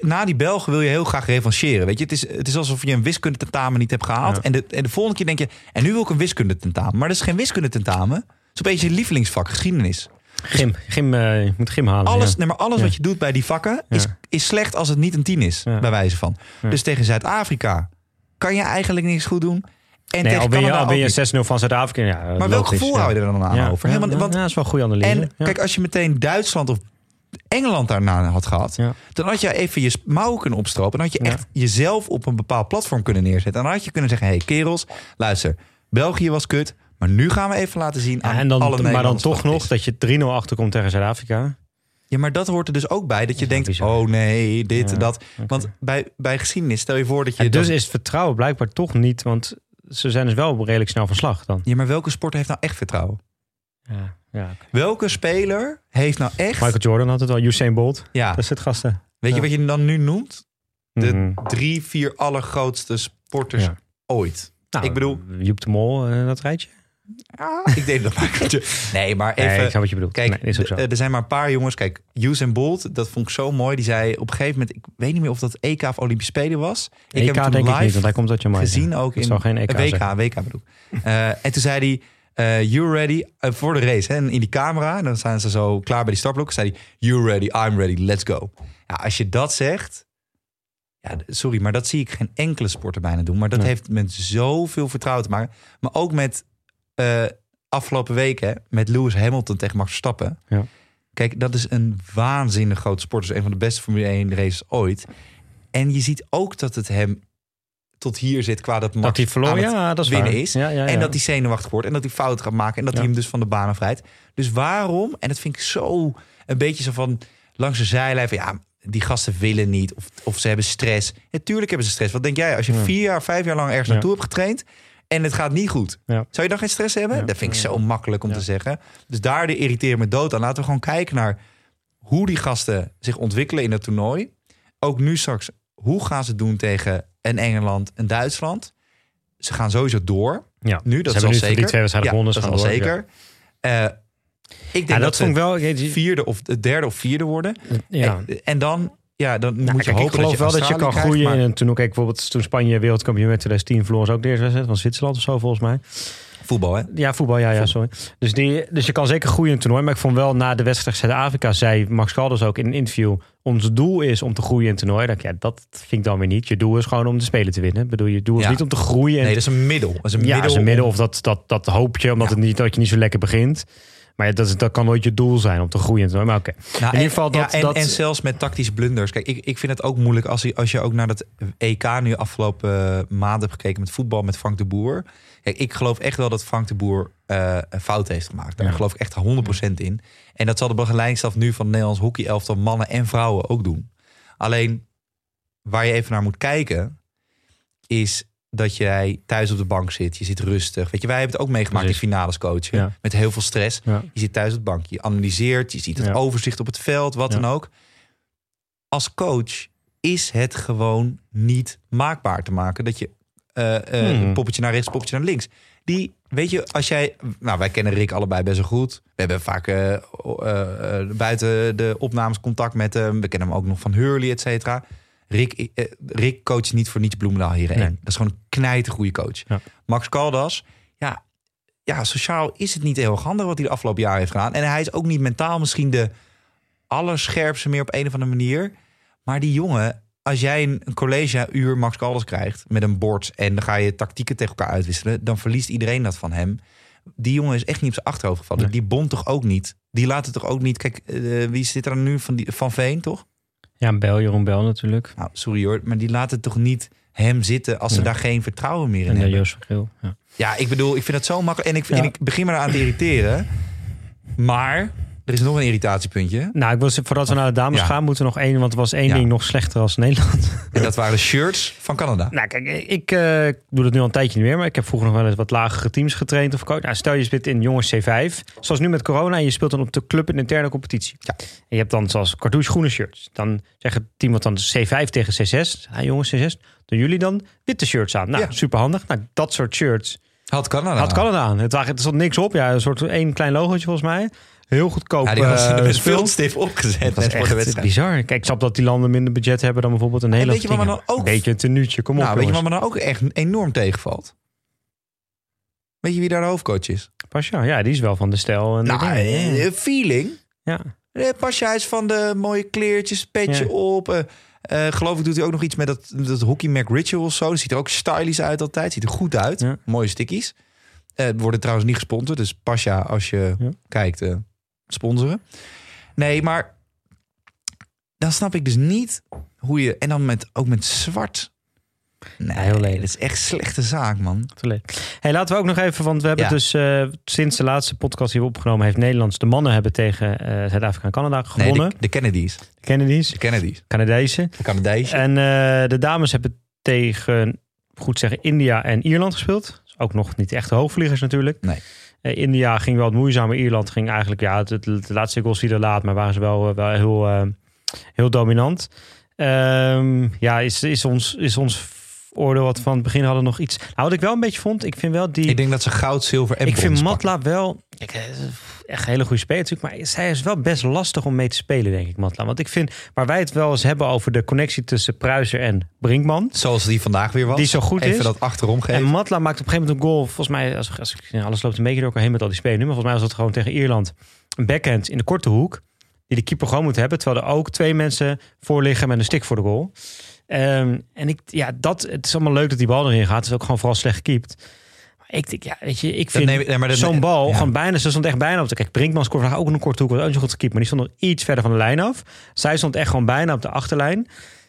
B: na die Belgen wil je heel graag revancheren. Weet je, het is, het is alsof je een wiskundetentamen niet hebt gehaald.
A: Ja.
B: En, de, en de volgende keer denk je, en nu wil ik een wiskundetentamen. Maar dat is geen wiskundetentamen. Het is opeens je lievelingsvak, geschiedenis.
A: Gym, gym, eh, je moet gym halen.
B: Alles,
A: ja.
B: nee, maar alles
A: Ja.
B: wat je doet bij die vakken is, is slecht als het niet een tien is, bij wijze van. Dus tegen Zuid-Afrika kan je eigenlijk niks goed doen. En
A: Nee,
B: tegen
A: al ben je,
B: Canada
A: al ben
B: ook
A: je
B: niet.
A: 6-0 van Zuid-Afrika. Ja,
B: Maar welk gevoel hou je er dan aan over? Helemaal, want,
A: ja, dat is wel een goede analyse.
B: en kijk, als je meteen Duitsland of Engeland daarna had gehad,
A: Ja.
B: dan had je even je mouwen kunnen opstropen. Dan had je
A: Ja.
B: echt jezelf op een bepaald platform kunnen neerzetten. En dan had je kunnen zeggen: hé, hey, kerels, luister, België was kut, maar nu gaan we even laten zien aan
A: Ja, en dan,
B: alle
A: maar dan toch nog dat je 3-0 achterkomt tegen Zuid-Afrika.
B: Ja, maar dat hoort er dus ook bij dat je denkt:
A: bizar.
B: oh nee, dit,
A: Ja,
B: dat. Want bij, bij geschiedenis stel je voor dat je.
A: Dus is het vertrouwen blijkbaar toch niet, want ze zijn dus wel redelijk snel van slag dan.
B: ja, maar welke sport heeft nou echt vertrouwen?
A: Ja, ja.
B: Welke speler heeft nou echt.
A: Michael Jordan had het wel, Usain Bolt.
B: ja,
A: Dat is het gasten.
B: weet je
A: ja.
B: wat je dan nu noemt? De
A: Mhm.
B: drie, vier allergrootste sporters
A: Ja.
B: ooit.
A: Nou,
B: ik bedoel-
A: Joep de Mol, eh, dat rijtje.
B: ik denk dat Jo- Nee, maar even.
A: Nee, ik snap wat je bedoelt.
B: Kijk,
A: nee, is ook zo.
B: er zijn maar een paar jongens. Kijk, Usain Bolt, dat vond ik zo mooi. Die zei op een gegeven moment, ik weet niet meer of dat EK of Olympische Spelen was. Ik
A: EK
B: heb hem toen
A: denk ik
B: live
A: niet, want hij komt uit Jamaica.
B: gezien ook
A: Het
B: in
A: zal geen EK
B: WK,
A: zijn.
B: WK bedoel. ik. Eh, en toen zei hij, eh, you ready eh, voor de race. Hè, en in die camera, dan zijn ze zo klaar bij die startblok. Zei hij, you ready, I'm ready, let's go. Ja, als je dat zegt, ja, sorry, maar dat zie ik geen enkele sporter bijna doen. Maar dat
A: Nee.
B: heeft met zoveel vertrouwen te maken. Maar ook met eh, afgelopen weken met Lewis Hamilton tegen Max Verstappen.
A: Ja.
B: Kijk, dat is een waanzinnig grote sport. Dus een van de beste Formule 1 races ooit. En je ziet ook dat het hem tot hier zit qua dat Max
A: Dat hij verloor,
B: aan het
A: ja, dat is
B: winnen
A: waar.
B: is.
A: Ja, ja,
B: En dat hij zenuwachtig wordt. En dat hij fouten gaat maken. En dat
A: Ja.
B: hij hem dus van de banen vrijt. Dus waarom? En dat vind ik zo een beetje zo van langs de zijlijn. Van, ja, die gasten willen niet. Of, of ze hebben stress. Natuurlijk hebben ze stress. Wat denk jij? Als je
A: Ja.
B: vier jaar, vijf jaar lang ergens
A: Ja.
B: naartoe hebt getraind. En het gaat niet goed.
A: Ja.
B: Zou je dan geen stress hebben?
A: Ja.
B: Dat vind ik zo makkelijk om
A: Ja.
B: te zeggen. Dus daar de irriteer me dood aan. Laten we gewoon kijken naar hoe die gasten zich ontwikkelen in het toernooi. Ook nu straks, hoe gaan ze doen tegen een Engeland, een Duitsland? Ze gaan sowieso door.
A: Ja.
B: Nu, dat
A: Ze
B: is al
A: nu
B: zeker.
A: die twee wedstrijden
B: Ja,
A: gewonnen.
B: dat is
A: ze
B: al
A: gaan door,
B: zeker. Eh, ik denk
A: Ja,
B: dat,
A: dat
B: ze
A: vond ik wel...
B: Vierde of de derde of vierde worden.
A: ja.
B: En, en dan, ja, dan
A: Nou,
B: moet je hopen
A: ik geloof
B: dat
A: wel dat je kan
B: krijgt,
A: groeien
B: maar-
A: in een toernooi. Kijk, bijvoorbeeld toen Spanje wereldkampioen werd 2010 verloren ze ook de eerste wedstrijd van Zwitserland of zo volgens mij.
B: Voetbal, hè?
A: Ja, voetbal, ja, ja, sorry. Dus, die, dus je kan zeker groeien in het toernooi. Maar ik vond wel na de wedstrijd Zuid-Afrika zei Max Kalders ook in een interview: ons doel is om te groeien in het toernooi. Dat, ja, dat vind ik dan weer niet. Je doel is gewoon om de spelen te winnen. Ik bedoel, je doel is
B: Ja.
A: niet om te groeien. En
B: Nee, dat is een middel. Dat is een
A: ja,
B: middel.
A: is een middel
B: om-
A: of dat, dat, dat hoop je, omdat het niet, dat je niet zo lekker begint. Maar ja, dat, dat kan nooit je doel zijn om te groeien. Maar oké.
B: Nou,
A: in ieder geval dat-
B: ja, en,
A: dat-
B: en zelfs met tactische blunders. Kijk, ik, ik vind het ook moeilijk als je, als je ook naar dat EK nu afgelopen eh, maand hebt gekeken met voetbal met Frank de Boer. Kijk, ik geloof echt wel dat Frank de Boer eh, een fout heeft gemaakt. Daar
A: Ja.
B: geloof ik echt 100% in. En dat zal de begeleidingsstaf nu van het Nederlands hockey elftal mannen en vrouwen ook doen. Alleen waar je even naar moet kijken is dat jij thuis op de bank zit. Je zit rustig. Weet je, wij hebben het ook meegemaakt
A: Precies.
B: in finales coachen.
A: Ja.
B: Met heel veel stress.
A: Ja.
B: Je zit thuis op de bank. Je analyseert. Je ziet het
A: Ja.
B: overzicht op het veld. Wat dan ook. Als coach is het gewoon niet maakbaar te maken. Dat je eh, eh,
A: Hmm.
B: een poppetje naar rechts, poppetje naar links. Die, weet je, als jij... Nou, wij kennen Rick allebei best wel goed. We hebben vaak eh, buiten de opnames contact met hem. We kennen hem ook nog van Hurley, et cetera. Rick, eh, Rick coacht niet voor niets Bloemendaal hierin.
A: Nee.
B: Dat is gewoon een knijtergoede coach.
A: Ja.
B: Max Caldas, ja, ja, sociaal is het niet heel handig wat hij de afgelopen jaren heeft gedaan. En hij is ook niet mentaal misschien de allerscherpste meer op een of andere manier. Maar die jongen, als jij een, collegeuur Max Caldas krijgt met een bord en dan ga je tactieken tegen elkaar uitwisselen, dan verliest iedereen dat van hem. Die jongen is echt niet op zijn achterhoofd gevallen.
A: Nee.
B: Die bond toch ook niet. Die laat het toch ook niet. Kijk, eh, wie zit er nu van, die, van Veen, toch?
A: Ja, Bel, Jeroen Bel natuurlijk.
B: Nou, sorry hoor, maar die laten toch niet hem zitten als ze daar geen vertrouwen meer in
A: En
B: hebben.
A: Joost van Geel. Ja.
B: Ja, ik bedoel, ik vind het zo makkelijk. En ik,
A: Ja.
B: en ik begin me eraan te irriteren. Maar Er is nog een irritatiepuntje.
A: Nou, ik wil, voordat we naar de dames
B: Ja.
A: gaan, moeten we nog één. Want er was één
B: Ja.
A: ding nog slechter als Nederland.
B: En dat waren de shirts van Canada.
A: nou, kijk, ik eh, doe dat nu al een tijdje niet meer. Maar ik heb vroeger nog wel eens wat lagere teams getraind of coach. Nou, stel je speelt in jongens C5. Zoals nu met corona. En je speelt dan op de club in de interne competitie.
B: Ja.
A: En je hebt dan zoals cartouche groene shirts. Dan zegt het team wat dan C5 tegen C6. Ja, jongens C6. Doen jullie dan witte shirts aan? Nou,
B: Ja.
A: super handig. Nou, dat soort shirts
B: Had Canada.
A: had Canada aan. Het er stond niks op. Ja, een soort één klein logootje volgens mij. Heel goedkoop.
B: Ja, die was
A: eh,
B: er stif opgezet
A: Dat
B: net
A: is
B: voor de
A: echt bizar. Kijk, ik snap dat die landen minder budget hebben dan bijvoorbeeld een Nederland.
B: weet je wat me dan ook-
A: Een beetje een tenuutje, kom op
B: Nou, weet je wat me dan ook echt enorm tegenvalt? Weet je wie daar de hoofdcoach is?
A: Pasja, ja, die is wel van de stijl. En
B: Nou,
A: dingen.
B: eh, feeling.
A: ja.
B: Eh, Pasja is van de mooie kleertjes, petje
A: Ja.
B: op. eh, eh, geloof ik doet hij ook nog iets met dat, dat Hockey Mac Ritual of zo. Dat ziet er ook stylish uit altijd. Ziet er goed uit.
A: Ja.
B: Mooie stickies. Eh worden trouwens niet gesponsord. Dus Pasja, als je
A: Ja.
B: kijkt, eh, sponsoren. Nee, maar dan snap ik dus niet hoe je... En dan met, ook met zwart. Nee,
A: heel lelijk.
B: dat is echt slechte zaak, man.
A: Hey, laten we ook nog even, want we hebben
B: Ja.
A: dus eh, sinds de laatste podcast die we opgenomen heeft Nederlands de mannen hebben tegen eh, Zuid-Afrika en Canada
B: Nee,
A: gewonnen.
B: de, de Kennedys.
A: de Kennedys,
B: De Kennedys.
A: Canadezen.
B: De Canadezen.
A: En eh, de dames hebben tegen, goed zeggen, India en Ierland gespeeld. Dus ook nog niet echt de hoogvliegers natuurlijk.
B: Nee.
A: Eh, India ging wel het moeizamer. Ierland ging eigenlijk, ja, het, laatste goals vielen laat, maar waren ze wel, eh, wel heel, eh, heel dominant. Ehm, ja, is, is, ons, is ons oordeel wat van het begin hadden nog iets. Nou, wat ik wel een beetje vond, ik vind wel die.
B: Ik denk dat ze goud, zilver en
A: ik vind. Matla wel. Ik, eh, echt een hele goede speler natuurlijk. Maar zij is wel best lastig om mee te spelen, denk ik, Matla. Want ik vind, waar wij het wel eens hebben over de connectie tussen Pruiser en Brinkman.
B: Zoals die vandaag weer was.
A: Die zo goed
B: Even
A: is.
B: dat achterom geven.
A: En Matla maakt op een gegeven moment een goal. Volgens mij, als, als ik, alles loopt een beetje door elkaar heen met al die spelen. Maar volgens mij was dat gewoon tegen Ierland. Een backhand in de korte hoek. Die de keeper gewoon moet hebben. Terwijl er ook twee mensen voor liggen met een stick voor de goal. Ehm, en ik, ja, dat, het is allemaal leuk dat die bal erin gaat. Het is ook gewoon vooral slecht gekiept. Ik denk, ja, weet je, ik vind
B: nee,
A: zo'n bal
B: ja.
A: gewoon bijna, ze stond echt bijna op de, kijk, Brinkman scoorde ook een korte hoek, was ook niet zo goed gekiept, maar die stond nog iets verder van de lijn af. Zij stond echt gewoon bijna op de achterlijn.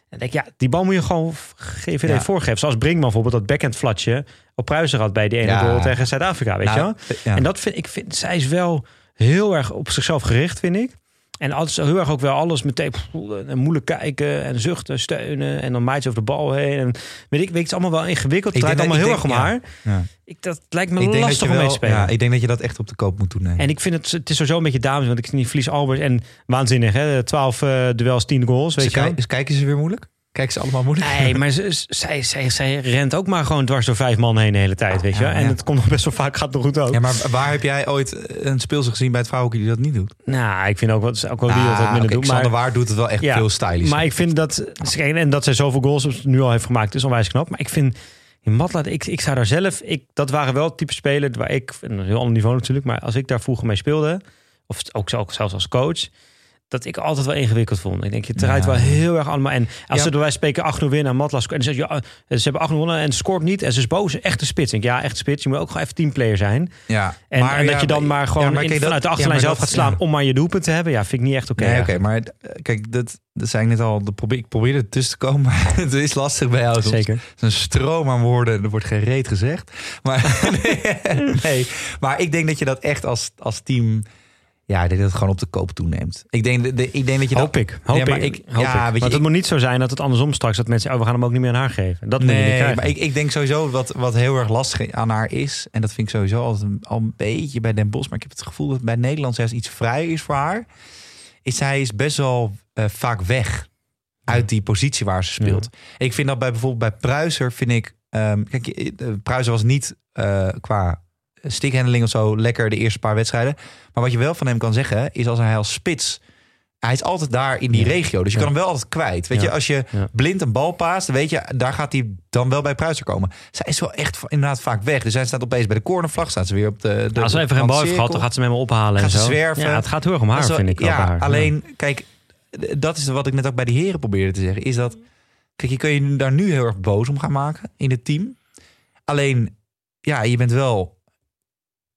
A: En denk, ja, die bal moet je gewoon GVD
B: Ja.
A: voorgeven. Zoals Brinkman bijvoorbeeld dat backhand flatje op Pruisen had bij die ene
B: Ja.
A: goal tegen Zuid-Afrika, weet
B: Nou,
A: je wel?
B: ja.
A: En dat vind ik, vind, zij is wel heel erg op zichzelf gericht, vind ik. En altijd zo heel erg ook wel alles meteen pff, en moeilijk kijken en zuchten, steunen en dan maait ze over de bal heen. En weet ik, weet, het is allemaal wel ingewikkeld. Het
B: denk
A: allemaal heel erg om haar.
B: Ja.
A: Ik, dat lijkt me lastig om mee te spelen.
B: ja, ik denk dat je dat echt op de koop moet toenemen.
A: En ik vind het, het is sowieso een beetje dames, want ik zie Vlies Albers en waanzinnig, hè? 12 eh, duels, 10 goals, weet
B: Ze
A: je
B: kijk- kijken ze weer moeilijk? Kijken ze allemaal moeilijk?
A: Nee, maar ze, zij, zij, zij rent ook maar gewoon dwars door vijf man heen de hele tijd, weet je
B: Ja.
A: En
B: ja.
A: het komt nog best wel vaak, gaat nog goed ook.
B: Ja, maar waar heb jij ooit een speelster gezien bij het vrouwenhockey die dat niet doet?
A: Nou, ik vind ook, wat, ook wel die dat wat minder
B: oké,
A: doet. Maar,
B: Waar doet het wel echt
A: Ja,
B: veel stylish.
A: maar ik vind dat, en dat zij zoveel goals nu al heeft gemaakt, is onwijs knap. Maar ik vind, in Matla, ik, ik zou daar zelf, ik, dat waren wel het type spelen waar ik, een heel ander niveau natuurlijk, maar als ik daar vroeger mee speelde, of ook zelfs als coach, dat ik altijd wel ingewikkeld vond. Ik denk, je draait
B: Ja.
A: wel heel erg allemaal. En als ze door wij spreken 8-0 winnen en Matla scoort, en ze, ja, ze hebben 8-0 gewonnen en scoort niet en ze is boos, echte spits. Ik denk, ja, echt spits. Je moet ook gewoon even teamplayer zijn.
B: ja,
A: En,
B: maar,
A: en dat je dan maar gewoon
B: maar
A: in-
B: kijk, dat-
A: vanuit de achterlijn zelf
B: dat-
A: gaat slaan om maar je doelpunt te hebben. Ja, vind ik niet echt oké.
B: Nee, oké, maar eh, kijk, dat, dat zei ik net al. Dat probeer, ik probeerde er tussen te komen, maar het is lastig bij jou.
A: Zeker.
B: Het is een stroom aan woorden. Er wordt geen reet gezegd. Maar, nee, nee, maar ik denk dat je dat echt als, als team... Ja, ik denk dat het gewoon op de koop toeneemt. Ik denk, de, de- ik denk dat je
A: Hoop
B: dat...
A: ik. Hoop
B: Ja, maar
A: ik. hoop
B: ja,
A: ik.
B: weet je,
A: Want het
B: ik-
A: moet niet zo zijn dat het andersom straks dat mensen, oh, we gaan hem ook niet meer aan haar geven. Dat moet je niet
B: Nee,
A: krijgen.
B: maar ik, ik denk sowieso wat, wat heel erg lastig aan haar is... en dat vind ik sowieso altijd een, al een beetje bij Den Bosch... maar ik heb het gevoel dat bij Nederland zelfs iets vrij is voor haar... is zij is best wel eh, vaak weg uit die positie waar ze speelt. Ik vind dat bij bijvoorbeeld bij Pruiser vind ik... ehm, kijk, eh, Pruiser was niet eh, qua stickhandling of zo lekker de eerste paar wedstrijden. Maar wat je wel van hem kan zeggen is als hij als spits... Hij is altijd daar in die
A: Ja.
B: regio. Dus je
A: Ja.
B: kan hem wel altijd kwijt. Weet
A: Ja.
B: je, als je blind een bal paast, weet je, daar gaat hij dan wel bij Pruiser komen. Zij is wel echt inderdaad vaak weg. Dus zij staat opeens bij de cornervlag, staat ze weer op de. de
A: als ze even geen bal heeft gehad, dan gaat ze hem helemaal ophalen
B: Gaat
A: en
B: ze
A: zo.
B: zwerven.
A: Ja, het gaat heel erg om haar,
B: wel-
A: vind ik.
B: Ja,
A: haar.
B: alleen, kijk, dat is wat ik net ook bij de heren probeerde te zeggen. Is dat, kijk, je kun je daar nu heel erg boos om gaan maken in het team. Alleen, ja, je bent wel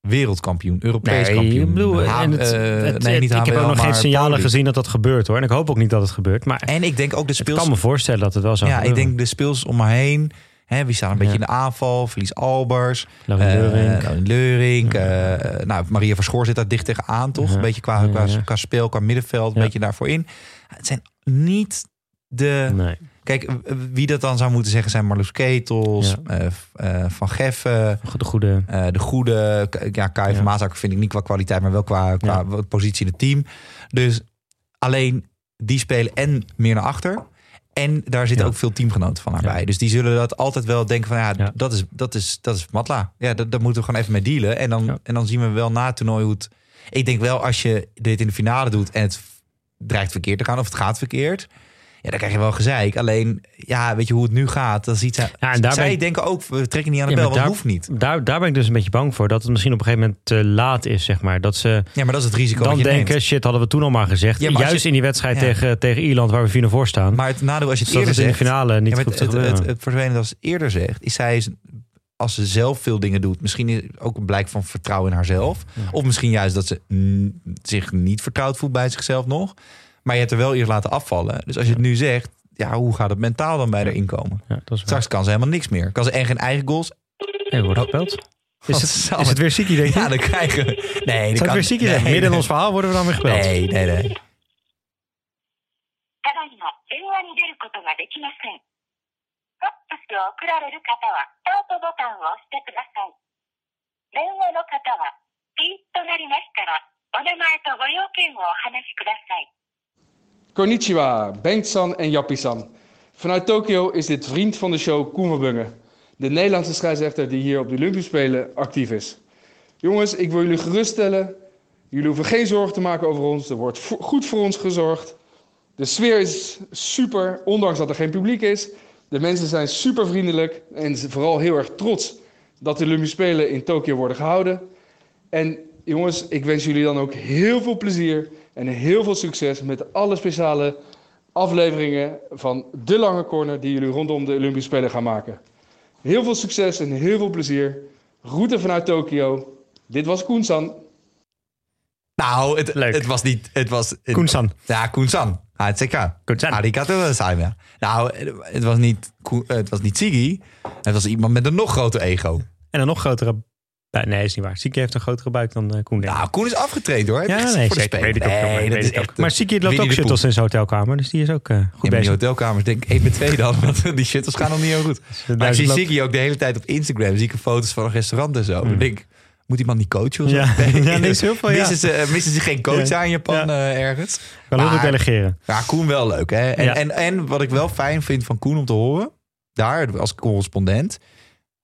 B: wereldkampioen, Europees
A: Nee,
B: kampioen.
A: ik bedoel,
B: H-
A: en het, het-
B: nee, niet
A: ik heb ook nog geen signalen
B: Poli.
A: gezien dat dat gebeurt hoor. En ik hoop ook niet dat het gebeurt. Maar
B: En ik denk ook de
A: ik
B: speels...
A: kan me voorstellen dat het wel zou
B: Ja, ik denk de speels om me heen. Hè, wie staan een beetje
A: Ja.
B: in de aanval? Verlies Albers.
A: Laurie
B: eh. Laurie Leurink. eh, nou, Maria Verschoor zit daar dicht tegenaan, toch?
A: Ja.
B: Een beetje qua,
A: Ja,
B: qua,
A: ja.
B: qua speel, qua middenveld. Een
A: Ja.
B: beetje daarvoor in. Het zijn niet de...
A: Nee.
B: Kijk, wie dat dan zou moeten zeggen zijn Marloes Ketels,
A: Ja.
B: eh, eh, Van Geffen...
A: De goede.
B: Eh, de goede, ja, Kai
A: Ja.
B: van Maasakker vind ik niet qua kwaliteit, maar wel qua, qua
A: Ja.
B: positie in het team. Dus alleen die spelen en meer naar achter. En daar zitten ook veel teamgenoten van haar bij. Dus die zullen dat altijd wel denken van ja, dat is, dat is, dat is Matla. Ja, dat, daar moeten we gewoon even mee dealen. En dan, en dan zien we wel na het toernooi hoe het... Ik denk wel als je dit in de finale doet en het dreigt verkeerd te gaan of het gaat verkeerd... Ja, dan krijg je wel gezeik. Alleen, ja, weet je hoe het nu gaat? Dan ziet zij,
A: Ja, en
B: zij
A: ik-
B: denken ook, we trekken niet aan de
A: Ja,
B: bel, want
A: daar-
B: hoeft niet.
A: Daar, daar ben ik dus een beetje bang voor. Dat het misschien op een gegeven moment te laat is, zeg maar. Dat ze
B: Ja, maar dat is het risico
A: dan
B: dat
A: denken,
B: neemt.
A: shit, hadden we toen al maar gezegd.
B: Ja, maar als
A: Juist
B: je-
A: in die wedstrijd tegen, tegen Ierland, waar we 4 voor staan.
B: Maar het nadeel als je het eerder
A: het in de
B: zegt...
A: finale niet goed
B: het, het, het, het vervelende als eerder zegt, is zij is, als ze zelf veel dingen doet, misschien ook een blijk van vertrouwen in haarzelf.
A: Ja.
B: Of misschien juist dat ze zich niet vertrouwd voelt bij zichzelf nog. Maar je hebt er wel eerst laten afvallen. Dus als je het nu zegt, ja, hoe gaat het mentaal dan bij haar inkomen?
A: Ja, dat is waar.
B: Straks kan ze helemaal niks meer. Kan ze en geen eigen goals?
A: Hey, wordt gespeeld. Is het, is het weer Siki, denk je?
B: Ja, dan krijgen we... Nee, dat kan
A: het weer Siki
B: nee,
A: zijn? Midden in
B: nee.
A: ons verhaal worden we dan weer gebeld.
B: Nee, nee, nee.
C: Konnichiwa, Bengt-san en Jappie-san. Vanuit Tokio is dit vriend van de show Koen. De Nederlandse scheidsrechter die hier op de Olympische Spelen actief is. Jongens, ik wil jullie geruststellen. Jullie hoeven geen zorgen te maken over ons. Er wordt goed voor ons gezorgd. De sfeer is super, ondanks dat er geen publiek is. De mensen zijn super vriendelijk en vooral heel erg trots dat de Olympische Spelen in Tokio worden gehouden. En jongens, ik wens jullie dan ook heel veel plezier en heel veel succes met alle speciale afleveringen van De Lange Corner die jullie rondom de Olympische Spelen gaan maken. Heel veel succes en heel veel plezier. Groeten vanuit Tokio. Dit was Koensan.
B: Nou, het,
A: Leuk.
B: het was niet... Het was, het-
A: Koen-san.
B: Ja, Koen-san. Hartstikke.
A: Koen-san.
B: Arigato gozaimasu. Nou, het was niet, het was niet Siggy. Het was iemand met een nog groter ego.
A: En een nog grotere. Nee, is niet waar. Siki heeft een grotere buik dan eh, Koen. denk.
B: Nou, Koen is afgetraind hoor.
A: ja, nee,
B: voor
A: zeker. Weet ik ook.
B: Nee,
A: weet
B: dat
A: ik
B: is
A: ook.
B: echt...
A: Maar Siki loopt ook shuttles in zijn hotelkamer. Dus die is ook eh, goed
B: Ja,
A: bezig.
B: hotelkamers denk ik 1 met 2 dan. Want die shuttles gaan nog niet heel goed. Maar ik zie ook de hele tijd op Instagram. Zie ik foto's van een restaurant en zo. Dan denk ik, moet die man niet coachen of zo?
A: Ja. Ja, nee, is heel veel, ja.
B: missen, ze, eh, missen ze geen coach
A: Ja.
B: aan in Japan
A: Ja.
B: eh, ergens?
A: Kan
B: Maar-
A: delegeren.
B: Ja, Koen wel leuk. Hè? En, en, en wat ik wel fijn vind van Koen om te horen, daar als correspondent,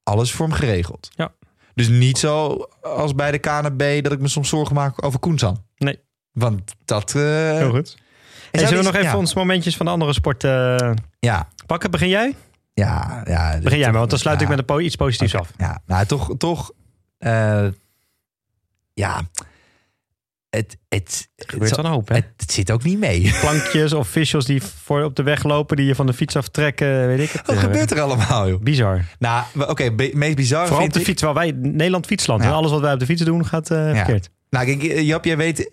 B: alles voor hem geregeld.
A: Ja.
B: Dus niet zo als bij de KNB dat ik me soms zorgen maak over Koensan.
A: Nee.
B: Want dat... eh,
A: Heel goed.
B: en
A: Hey, zullen we
B: die-
A: nog even
B: ja.
A: ons momentjes van de andere sporten eh,
B: Ja,
A: pakken? Begin jij?
B: ja, ja.
A: Begin jij maar, want dan sluit ik met een po- iets positiefs af.
B: Ja, nou toch, toch eh, ja, het, het,
A: gebeurt hoop, hè?
B: het, het zit ook niet mee.
A: Plankjes of officials die voor op de weg lopen, die je van de fiets aftrekken, weet ik het.
B: Wat
A: Eh,
B: gebeurt er allemaal, joh?
A: Bizar.
B: Nou, oké, meest bizar
A: Vooral op de fiets, waar wij, Nederland fietsland.
B: Ja.
A: En alles wat wij op de fiets doen gaat eh,
B: Ja.
A: verkeerd.
B: Nou, kijk, Jap, jij weet,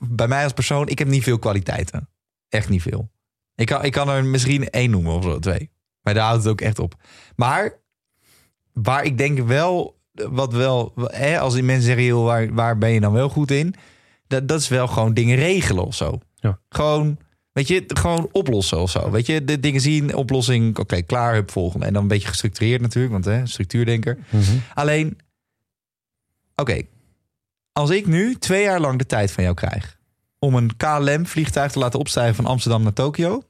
B: bij mij als persoon, ik heb niet veel kwaliteiten. Echt niet veel. Ik kan, ik kan er misschien één noemen of zo, twee. Maar daar houdt het ook echt op. Maar waar ik denk wel, wat wel, hè, als die mensen zeggen, joh, waar, waar ben je dan wel goed in? Dat, dat is wel gewoon dingen regelen of zo.
A: Ja.
B: Gewoon, weet je, gewoon oplossen of zo. Weet je, de dingen zien, oplossing, oké, klaar, hup, volgende. En dan een beetje gestructureerd natuurlijk, want hè, structuurdenker. Alleen, oké, als ik nu twee jaar lang de tijd van jou krijg om een KLM-vliegtuig te laten opstijgen van Amsterdam naar Tokio.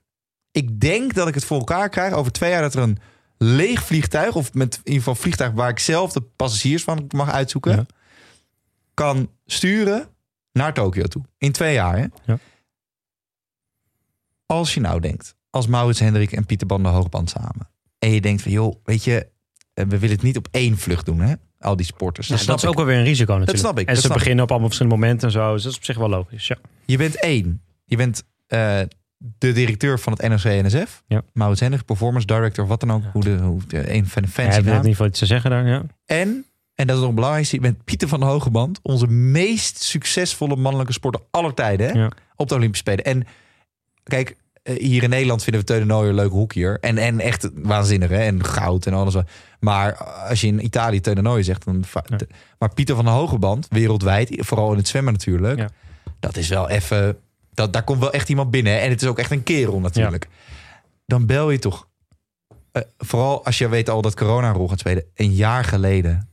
B: Ik denk dat ik het voor elkaar krijg over twee jaar dat er een leeg vliegtuig, of met in ieder geval vliegtuig waar ik zelf de passagiers van mag uitzoeken,
A: Ja.
B: kan sturen naar Tokio toe. In twee jaar. Hè?
A: Ja.
B: Als je nou denkt, als Maurits Hendrik en Pieter Ban de Hoogband samen. En je denkt van, joh, weet je, eh, we willen het niet op één vlucht doen, hè? Al die sporters.
A: Ja,
B: Dat
A: dat is ook wel weer een risico natuurlijk.
B: snap ik,
A: En
B: dat
A: ze
B: ik.
A: beginnen op allemaal verschillende momenten en zo. Dus dat is op zich wel logisch. Ja.
B: Je bent één. Je bent eh, de directeur van het NOC-NSF.
A: Ja.
B: Maurits Hendrik, performance director, wat dan ook. Hoe de, hoe de, een van de
A: Hij heeft ieder geval iets te zeggen daar. Ja.
B: En, en dat is nog het belangrijkste, je bent Pieter van Hogeband. Onze meest succesvolle mannelijke sporter aller tijden. Hè?
A: Ja.
B: Op de Olympische Spelen. En kijk, eh, hier in Nederland vinden we Teun de Nooijer een leuke hoekier. En, en echt waanzinnig, hè? En goud en alles. Maar als je in Italië Teun de Nooijer zegt... Dan,
A: Ja.
B: maar Pieter van Hogeband, wereldwijd, vooral in het zwemmen natuurlijk...
A: Ja.
B: dat is wel even... Dat, daar komt wel echt iemand binnen. hè. En het is ook echt een kerel natuurlijk. Dan bel je toch... eh, vooral als je weet al dat corona een rol gaat spelen. Een jaar geleden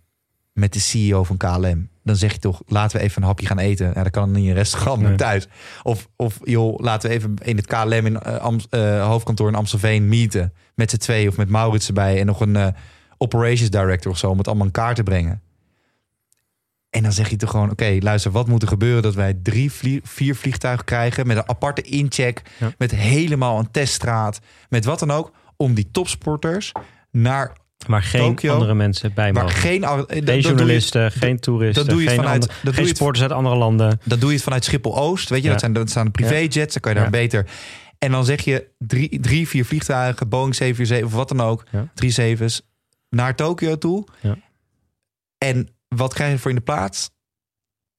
B: met de CEO van KLM. Dan zeg je toch, laten we even een hapje gaan eten. Ja, dat kan niet in een restaurant, maar
A: Nee.
B: thuis. Of, of joh, laten we even in het KLM in Am- eh, hoofdkantoor in Amstelveen meeten. Met z'n twee of met Maurits erbij. En nog een eh, operations director of zo. Om het allemaal in kaart te brengen. En dan zeg je toch gewoon, oké, luister, wat moet er gebeuren dat wij drie, vlie- vier vliegtuigen krijgen met een aparte incheck,
A: Ja.
B: met helemaal een teststraat, met wat dan ook, om die topsporters naar
A: Maar geen andere mensen bij mogen.
B: geen, dat-
A: Geen
B: dat je-
A: journalisten, geen toeristen,
B: dat doe je
A: geen,
B: vanuit-
A: ander-
B: dat doe je het-
A: sporters uit andere landen.
B: Dan doe je het vanuit Schiphol Oost. Weet je,
A: Ja.
B: dat, zijn, dat staan privéjets. Dan kan je daar
A: Ja.
B: beter. En dan zeg je drie, drie vier vliegtuigen, Boeing 747 of wat dan ook.
A: Ja.
B: Drie zevens naar Tokio toe.
A: Ja.
B: En wat krijg je voor in de plaats?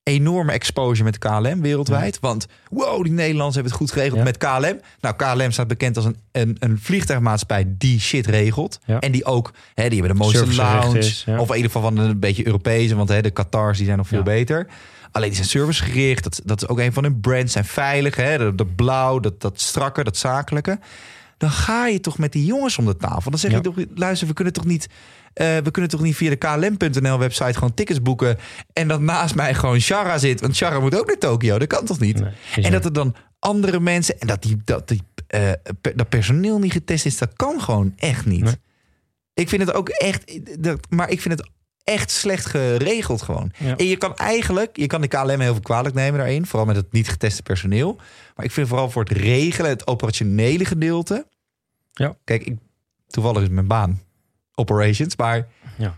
B: Enorme exposure met KLM wereldwijd. Want wow, die Nederlanders hebben het goed geregeld
A: Ja.
B: met KLM. Nou, KLM staat bekend als een, een, een vliegtuigmaatschappij die shit regelt.
A: Ja.
B: En die ook, hè, die hebben de mooiste lounge.
A: is.
B: Of in ieder geval van een beetje Europese. Want hè, de Qatars die zijn nog veel beter. Alleen die zijn servicegericht. Dat, dat is ook een van hun brands. Zijn veilig. Hè? Dat, dat blauw, dat, dat strakke, dat zakelijke. Dan ga je toch met die jongens om de tafel. Dan zeg je toch, luister, we kunnen toch niet... eh, we kunnen toch niet via de KLM.nl website gewoon tickets boeken. En dat naast mij gewoon Shara zit. Want Shara moet ook naar Tokio. Dat kan toch niet?
A: Nee,
B: en dat er dan andere mensen. En dat, die, dat, die, eh, dat personeel niet getest is. Dat kan gewoon echt niet.
A: Nee.
B: Ik vind het ook echt. dat- Maar ik vind het echt slecht geregeld gewoon.
A: Ja.
B: En je kan eigenlijk, je kan de KLM heel veel kwalijk nemen daarin, vooral met het niet geteste personeel. Maar ik vind vooral voor het regelen, het operationele gedeelte.
A: Ja.
B: Kijk, ik, toevallig is mijn baan operations, maar
A: Ja.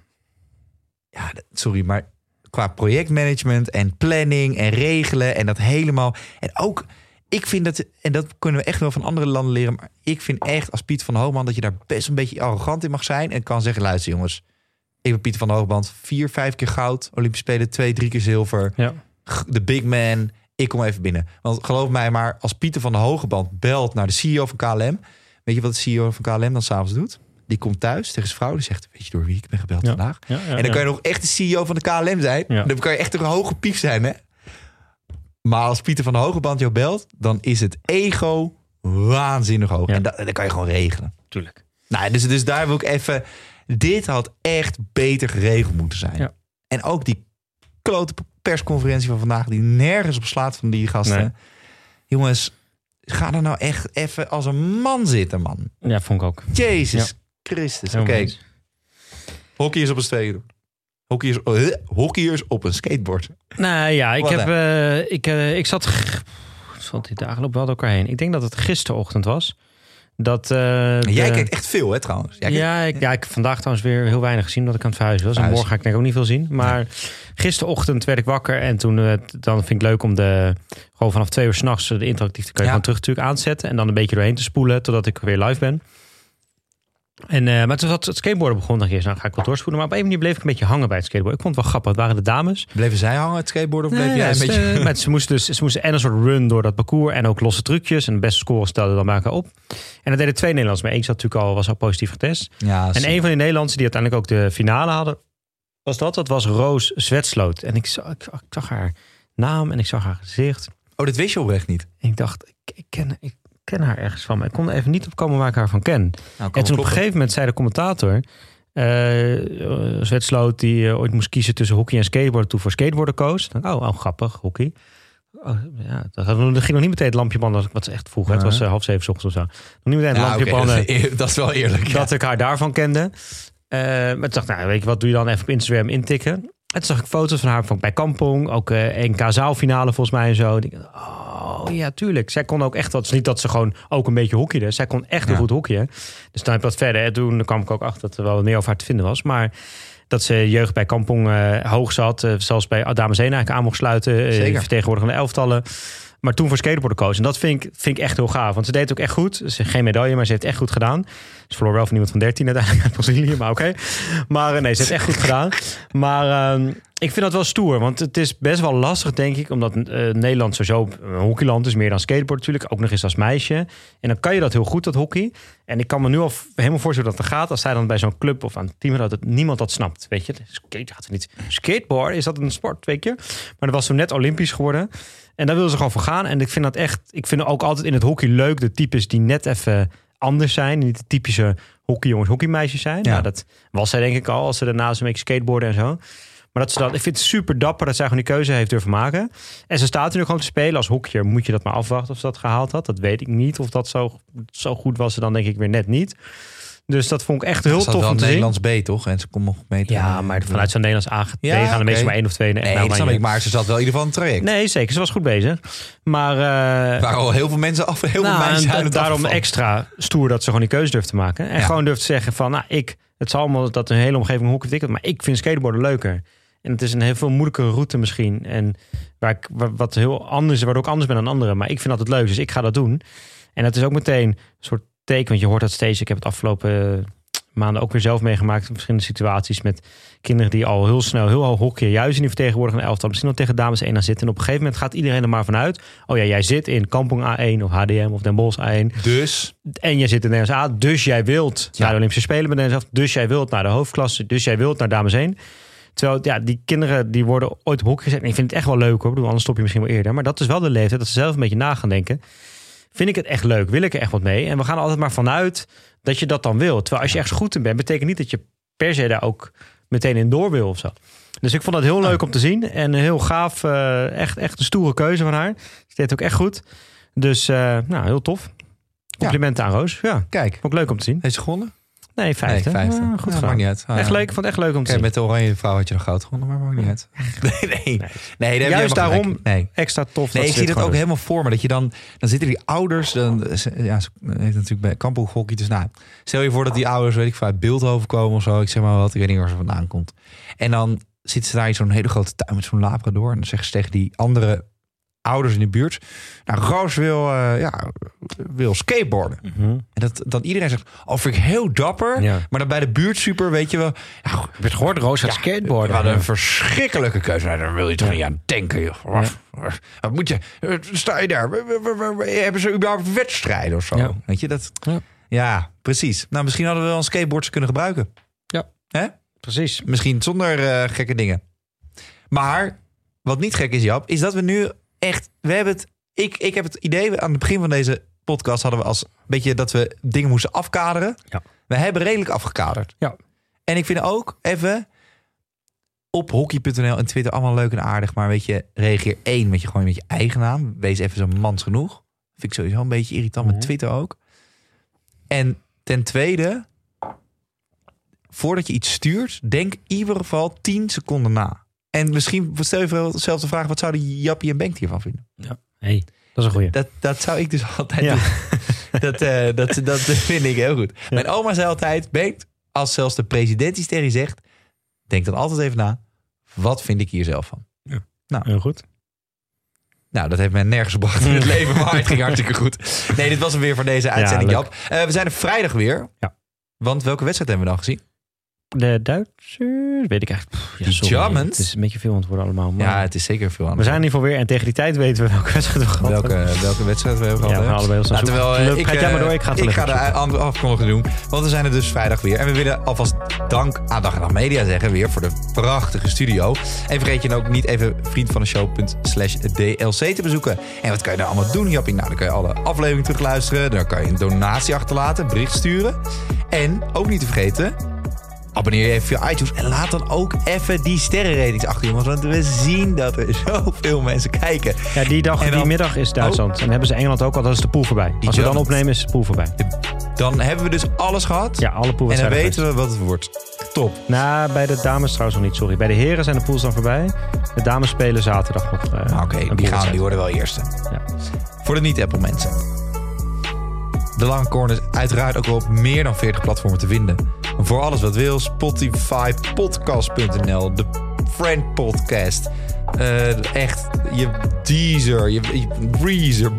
B: ja, sorry, maar qua projectmanagement en planning en regelen en dat helemaal. En ook, ik vind dat, en dat kunnen we echt wel van andere landen leren, maar ik vind echt als Piet van Hoogman dat je daar best een beetje arrogant in mag zijn en kan zeggen, luister jongens, ik ben Pieter van Hoogband, vier, vijf keer goud, Olympische Spelen, twee, drie keer zilver
A: Ja.
B: de big man. Ik kom even binnen. Want geloof mij maar, als Pieter van de Hogeband belt naar de CEO van KLM. Weet je wat de CEO van KLM dan s'avonds doet? Die komt thuis tegen zijn vrouw. Die zegt, weet je door wie ik ben gebeld
A: Ja.
B: vandaag?
A: Ja,
B: en dan kan je nog echt de CEO van de KLM zijn. Dan kan je echt een hoge pief zijn, hè? Maar als Pieter van de Hogeband jou belt... dan is het ego waanzinnig hoog. En dat, dat kan je gewoon regelen.
A: Tuurlijk.
B: Nou, dus, dus daar wil ik even... Dit had echt beter geregeld moeten zijn. En ook die klote persconferentie van vandaag... die nergens op slaat van die gasten.
A: Nee.
B: Jongens, ga er nou echt even als een man zitten, man.
A: Ja, vond ik ook.
B: Jezus Christus. Oké,
A: eens.
B: hockeyers op een skateboard. Hockeyers, uh, hockeyers op een skateboard.
A: Nou ja, ik,
B: Wat
A: heb, eh, ik, eh, ik zat... Zat die dagen lopen wel door elkaar heen. Ik denk dat het gisterochtend was. Dat, eh,
B: Jij
A: de-
B: kijkt echt veel, hè, trouwens. Jij kijkt-
A: ja, ik, ja, ik heb vandaag trouwens weer heel weinig gezien omdat ik aan het verhuizen was. En morgen ga ik denk ook niet veel zien. Maar gisterochtend werd ik wakker en toen eh, t- dan vind ik leuk om de gewoon vanaf twee uur s'nachts de interactief kan je
B: Ja.
A: gewoon terug natuurlijk aanzetten en dan een beetje doorheen te spoelen totdat ik weer live ben. En, eh, maar toen had het skateboarden begon, dacht ik eerst, nou ga ik wel doorspoelen. Maar op een manier bleef ik een beetje hangen bij het skateboard. Ik vond het wel grappig. Het waren de dames.
B: Bleven zij hangen, het skateboard, of bleef
A: Nee,
B: jij
A: ja,
B: een
A: ze,
B: beetje...
A: maar ze moesten dus ze moesten en een soort run door dat parcours en ook losse trucjes. En de beste score stelden dan maken op. En dat deden twee Nederlanders mee. Eén zat natuurlijk al, was al positief getest.
B: Ja,
A: En een van die Nederlanders die uiteindelijk ook de finale hadden, was dat. Dat was Roos Zwetsloot. En ik zag, ik, ik zag haar naam en ik zag haar gezicht.
B: Oh, dat wist je oprecht niet.
A: En ik dacht, ik, ik, ken, ik ken haar ergens van. Maar ik kon er even niet op komen waar ik haar van ken.
B: Nou,
A: en toen op een gegeven moment zei de commentator... Zwetsloot die eh, ooit moest kiezen tussen hockey en skateboarden... toen voor skateboarden koos. Ik dacht, oh, oh, grappig, hockey. Oh, ja, dat dat ging nog niet meteen het lampje branden wat ze echt vroeg. Het was half zeven 's ochtends of zo. Nog niet meteen het
B: Ja,
A: lampje branden
B: dat, is, dat is wel eerlijk.
A: dat ik haar daarvan kende. Maar toen dacht ik, nou, weet je wat, doe je dan even op Instagram intikken. En toen zag ik foto's van haar van bij Kampong, ook eh NK zaalfinale volgens mij en zo. Ik oh ja, tuurlijk. Zij kon ook echt wat. Het is niet dat ze gewoon ook een beetje hockeyde. Zij kon echt
B: Ja.
A: goed hockeyen. Dus dan heb ik wat verder. En toen kwam ik ook achter dat er wel meer over haar te vinden was. Maar dat ze jeugd bij Kampong eh, hoog zat. eh, zelfs bij Dames 1 eigenlijk aan mocht sluiten. eh,
B: Zeker.
A: vertegenwoordigende elftallen. Maar toen voor skateboarden koos. En dat vind ik, vind ik echt heel gaaf. Want ze deed het ook echt goed. Ze geen medaille, maar ze heeft echt goed gedaan. Ze verloor wel van iemand van 13 uiteindelijk uit Brazilië. Maar oké. Maar eh, nee, ze heeft echt goed gedaan. Maar ehm, ik vind dat wel stoer, want het is best wel lastig, denk ik, omdat eh, Nederland sowieso een hockeyland is, meer dan skateboard natuurlijk, ook nog eens als meisje. En dan kan je dat heel goed, dat hockey. En ik kan me nu al helemaal voorstellen dat het gaat als zij dan bij zo'n club of aan het team dat het niemand dat snapt, weet je. Skate gaat er niet. Skateboard, is dat een sport, weet je? Maar dat was toen net Olympisch geworden. En daar wilden ze gewoon voor gaan. En ik vind dat echt, ik vind ook altijd in het hockey leuk de types die net even anders zijn. Niet de typische hockeyjongens, hockeymeisjes zijn.
B: Ja.
A: Nou, dat was zij denk ik al, als ze daarnaast een beetje skateboarden en zo. Maar dat ze dat, ik vind het super dapper dat zij gewoon die keuze heeft durven maken. En ze staat er nu gewoon te spelen. Als hockeyer moet je dat maar afwachten of ze dat gehaald had. Dat weet ik niet. Of dat zo, zo goed was ze dan denk ik weer net niet. Dus dat vond ik echt heel
B: Dat is
A: tof om te zien.
B: Nederlands B, toch? En ze komt nog mee te-
A: Ja, maar vanuit zo'n Nederlands A
B: Ja,
A: gaan
B: oké.
A: meestal maar één of twee.
B: Nee,
A: nou,
B: dat ik. Maar ze zat wel in ieder geval het traject.
A: Nee, zeker. Ze was goed bezig. Maar
B: Er waren al heel veel mensen af. Heel
A: nou,
B: veel meisjes
A: en
B: uit
A: da-
B: het
A: daarom extra stoer dat ze gewoon die keuze durft te maken. En
B: Ja.
A: gewoon durft te zeggen van, nou, ik, het zal allemaal dat een hele omgeving hoek ontwikkelt, maar ik vind skateboarden leuker. En het is een heel veel moeilijkere route misschien. En waar ik, wa- wat heel anders, waardoor ik anders ben dan anderen. Maar ik vind dat het leuk, dus ik ga dat doen. En dat is ook meteen een soort teken, want je hoort dat steeds. Ik heb het afgelopen eh, maanden ook weer zelf meegemaakt in verschillende situaties met kinderen die al heel snel heel hoog hockeyen, juist in die vertegenwoordigende elftal, misschien nog tegen dames 1 aan zitten. En op een gegeven moment gaat iedereen er maar vanuit. Oh ja, jij zit in Kampong A1 of HDM of Den Bosch A1.
B: Dus
A: En jij zit in Nederlands A, dus jij wilt naar de Olympische Spelen bij Nederlands A. Dus jij wilt naar de hoofdklasse, dus jij wilt naar dames 1. Terwijl ja, die kinderen die worden ooit op hockey gezet. En ik vind het echt wel leuk hoor. Bedoel, anders stop je misschien wel eerder. Maar dat is wel de leeftijd dat ze zelf een beetje na gaan denken. Vind ik het echt leuk? Wil ik er echt wat mee? En we gaan er altijd maar vanuit dat je dat dan wil. Terwijl als je ergens goed in bent, betekent niet dat je per se daar ook meteen in door wil of zo. Dus ik vond dat heel leuk om te zien. En heel gaaf. eh, echt, echt een stoere keuze van haar. Ze deed ook echt goed. Dus eh, nou, heel tof. Complimenten aan Roos. Ja,
B: kijk,
A: ik leuk om te zien.
B: heeft ze gewonnen?
A: Nee, vijfde.
B: Nee, vijfde.
A: Ah, goed
B: Ja, niet uit. Ah,
A: Echt
B: ja.
A: leuk. Ik vond het echt leuk om te zien.
B: met de oranje vrouw had je nog goud gewonnen, maar maakt niet uit. Nee, nee. nee. daar je
A: Juist daarom.
B: Nee.
A: Extra tof.
B: Nee, ik zie dat ook helemaal voor me. Dat je dan, dan zitten die ouders, dan, ja, ze heeft natuurlijk bij Kampo hockey. Dus nou, stel je voor dat die ouders, weet ik, vanuit Beeldhoven komen of zo. Ik zeg maar wat, ik weet niet waar ze vandaan komt. En dan zitten ze daar in zo'n hele grote tuin met zo'n labrador. En dan zeggen ze tegen die andere ouders in de buurt. Nou, Roos wil, eh, ja, wil skateboarden.
A: Mhm.
B: En dat dan iedereen zegt, oh, vind ik heel dapper.
A: Ja.
B: Maar dan bij de buurt super, weet je wel.
A: Je het gehoord? Roos gaat skateboarden.
B: we hadden een verschrikkelijke keuze. Nou, daar wil je toch niet aan denken. Joh. Wat, moet je? eh, Sta je daar? Hebben ze überhaupt wedstrijden of zo?
A: Ja.
B: Weet je dat?
A: Ja.
B: Ja. precies. Nou, misschien hadden we wel een skateboard kunnen gebruiken.
A: Ja.
B: Hè?
A: Precies.
B: Misschien zonder eh, gekke dingen. Maar wat niet gek is, Jap, is dat we nu echt. We hebben het. Ik, ik heb het idee aan het begin van deze podcast hadden we als beetje dat we dingen moesten afkaderen.
A: Ja.
B: We hebben redelijk afgekaderd.
A: Ja.
B: En ik vind ook even op hockey.nl en Twitter allemaal leuk en aardig. Maar weet je, reageer één met je gewoon met je eigen naam. Wees even zo mans genoeg. Vind ik sowieso een beetje irritant
A: Mhm.
B: met Twitter ook. En ten tweede, voordat je iets stuurt, denk in ieder geval 10 seconden na. En misschien stel je zelf de vraag: wat zouden Jappie en Bengt hiervan vinden?
A: Hey, dat is een goeie.
B: Dat, dat zou ik dus altijd
A: Ja.
B: doen. Dat, eh, dat, dat vind ik heel goed. Mijn oma zei altijd: Bengt, als zelfs de president iets tegen je zegt, denk dan altijd even na: wat vind ik hier zelf van?
A: Heel goed.
B: Nou, dat heeft mij nergens gebracht in het leven, maar het ging hartstikke goed. Nee, dit was hem weer voor deze uitzending. Jap. Eh, we zijn er vrijdag weer.
A: Ja.
B: Want welke wedstrijd hebben we dan gezien?
A: De Duitsers, weet ik eigenlijk. Pff, Ja,
B: De
A: sorry.
B: Germans?
A: Het is een beetje veel aan het worden allemaal. Maar
B: Ja, het is zeker veel aan
A: we zijn in ieder geval weer. En tegen die tijd weten we welke wedstrijd we gehad hebben.
B: Welke, welke wedstrijd we hebben
A: Ja,
B: gehad?
A: we gaan
B: hè?
A: allebei ons
B: Nou, terwijl, eh,
A: Leuk, ga
B: ik,
A: jij maar
B: eh,
A: door, ik ga het
B: ik ga de afkondiging doen. Want we zijn er dus vrijdag weer. En we willen alvast dank aan Dag en Nacht Media zeggen weer voor de prachtige studio. En vergeet je ook niet even vriend van de show.slash DLC te bezoeken. En wat kan je daar allemaal doen, Jappie? Nou, dan kan je alle afleveringen terugluisteren. Dan kan je een donatie achterlaten, bericht sturen. En ook niet te vergeten... Abonneer je even via iTunes en laat dan ook even die sterrenratings achter, jongens. Want we zien dat er zoveel mensen kijken.
A: Ja, die, dag,
B: En
A: die
B: dan- Oh.
A: middag is Duitsland. En dan hebben ze Engeland ook al. Dat is de pool voorbij. Als we dan opnemen is de pool voorbij.
B: Dan hebben we dus alles gehad.
A: Ja, alle
B: en dan weten we wat het wordt. Top.
A: Nou, bij de dames trouwens nog niet, sorry. Bij de heren zijn de pools dan voorbij. De dames spelen zaterdag nog. eh,
B: Ah, Oké, die, gaan, die worden wel eerste.
A: Ja.
B: Voor de niet-Apple mensen. De Lange Corner is uiteraard ook wel op meer dan 40 platformen te vinden. Voor alles wat wil, Spotify, podcast.nl, de Friend Podcast. eh, echt, je Deezer, je, Breezer,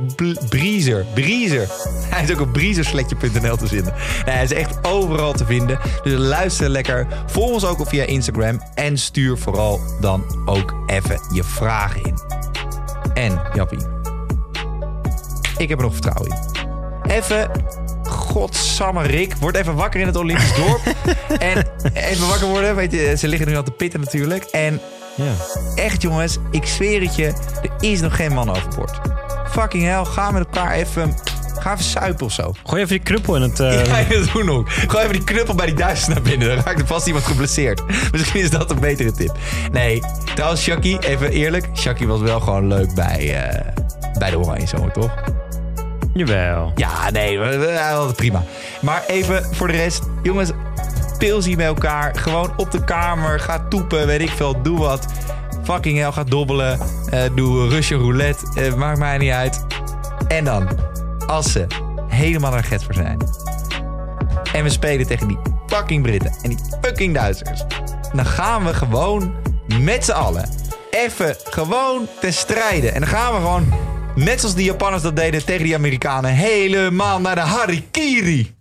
B: Breezer, Breezer. Hij is ook op briezesletje.nl te vinden. Hij is echt overal te vinden. Dus luister lekker. Volg ons ook via Instagram. En stuur vooral dan ook even je vragen in. En, Jappie. Ik heb er nog vertrouwen in. Even, godsamme Rick, word even wakker in het Olympisch dorp. en even wakker worden, weet je, ze liggen nu al te pitten natuurlijk. En
A: Ja.
B: echt jongens, ik zweer het je, er is nog geen man overboord. Fucking hell, ga met elkaar even, ga even suipen of zo.
A: Gooi even die kruppel in het... eh,
B: Ja, dat doen ook. Gooi even die knuppel bij die Duitsers naar binnen. Dan raakt er vast iemand geblesseerd. Misschien is dat een betere tip. Nee, trouwens, Shaki, even eerlijk. Shaki was wel gewoon leuk bij, eh, bij de Oranje Zomer, toch?
A: Jawel.
B: Ja, nee, prima. Maar even voor de rest, jongens, pilsie bij elkaar. Gewoon op de kamer, ga toepen, weet ik veel, doe wat. Fucking hell, ga dobbelen. eh, doe Russian roulette, eh, maakt mij niet uit. En dan, als ze helemaal naar get voor zijn. En we spelen tegen die fucking Britten en die fucking Duitsers. Dan gaan we gewoon met z'n allen even gewoon te strijden. En dan gaan we gewoon, net zoals die Japanners dat deden tegen die Amerikanen, helemaal naar de harikiri.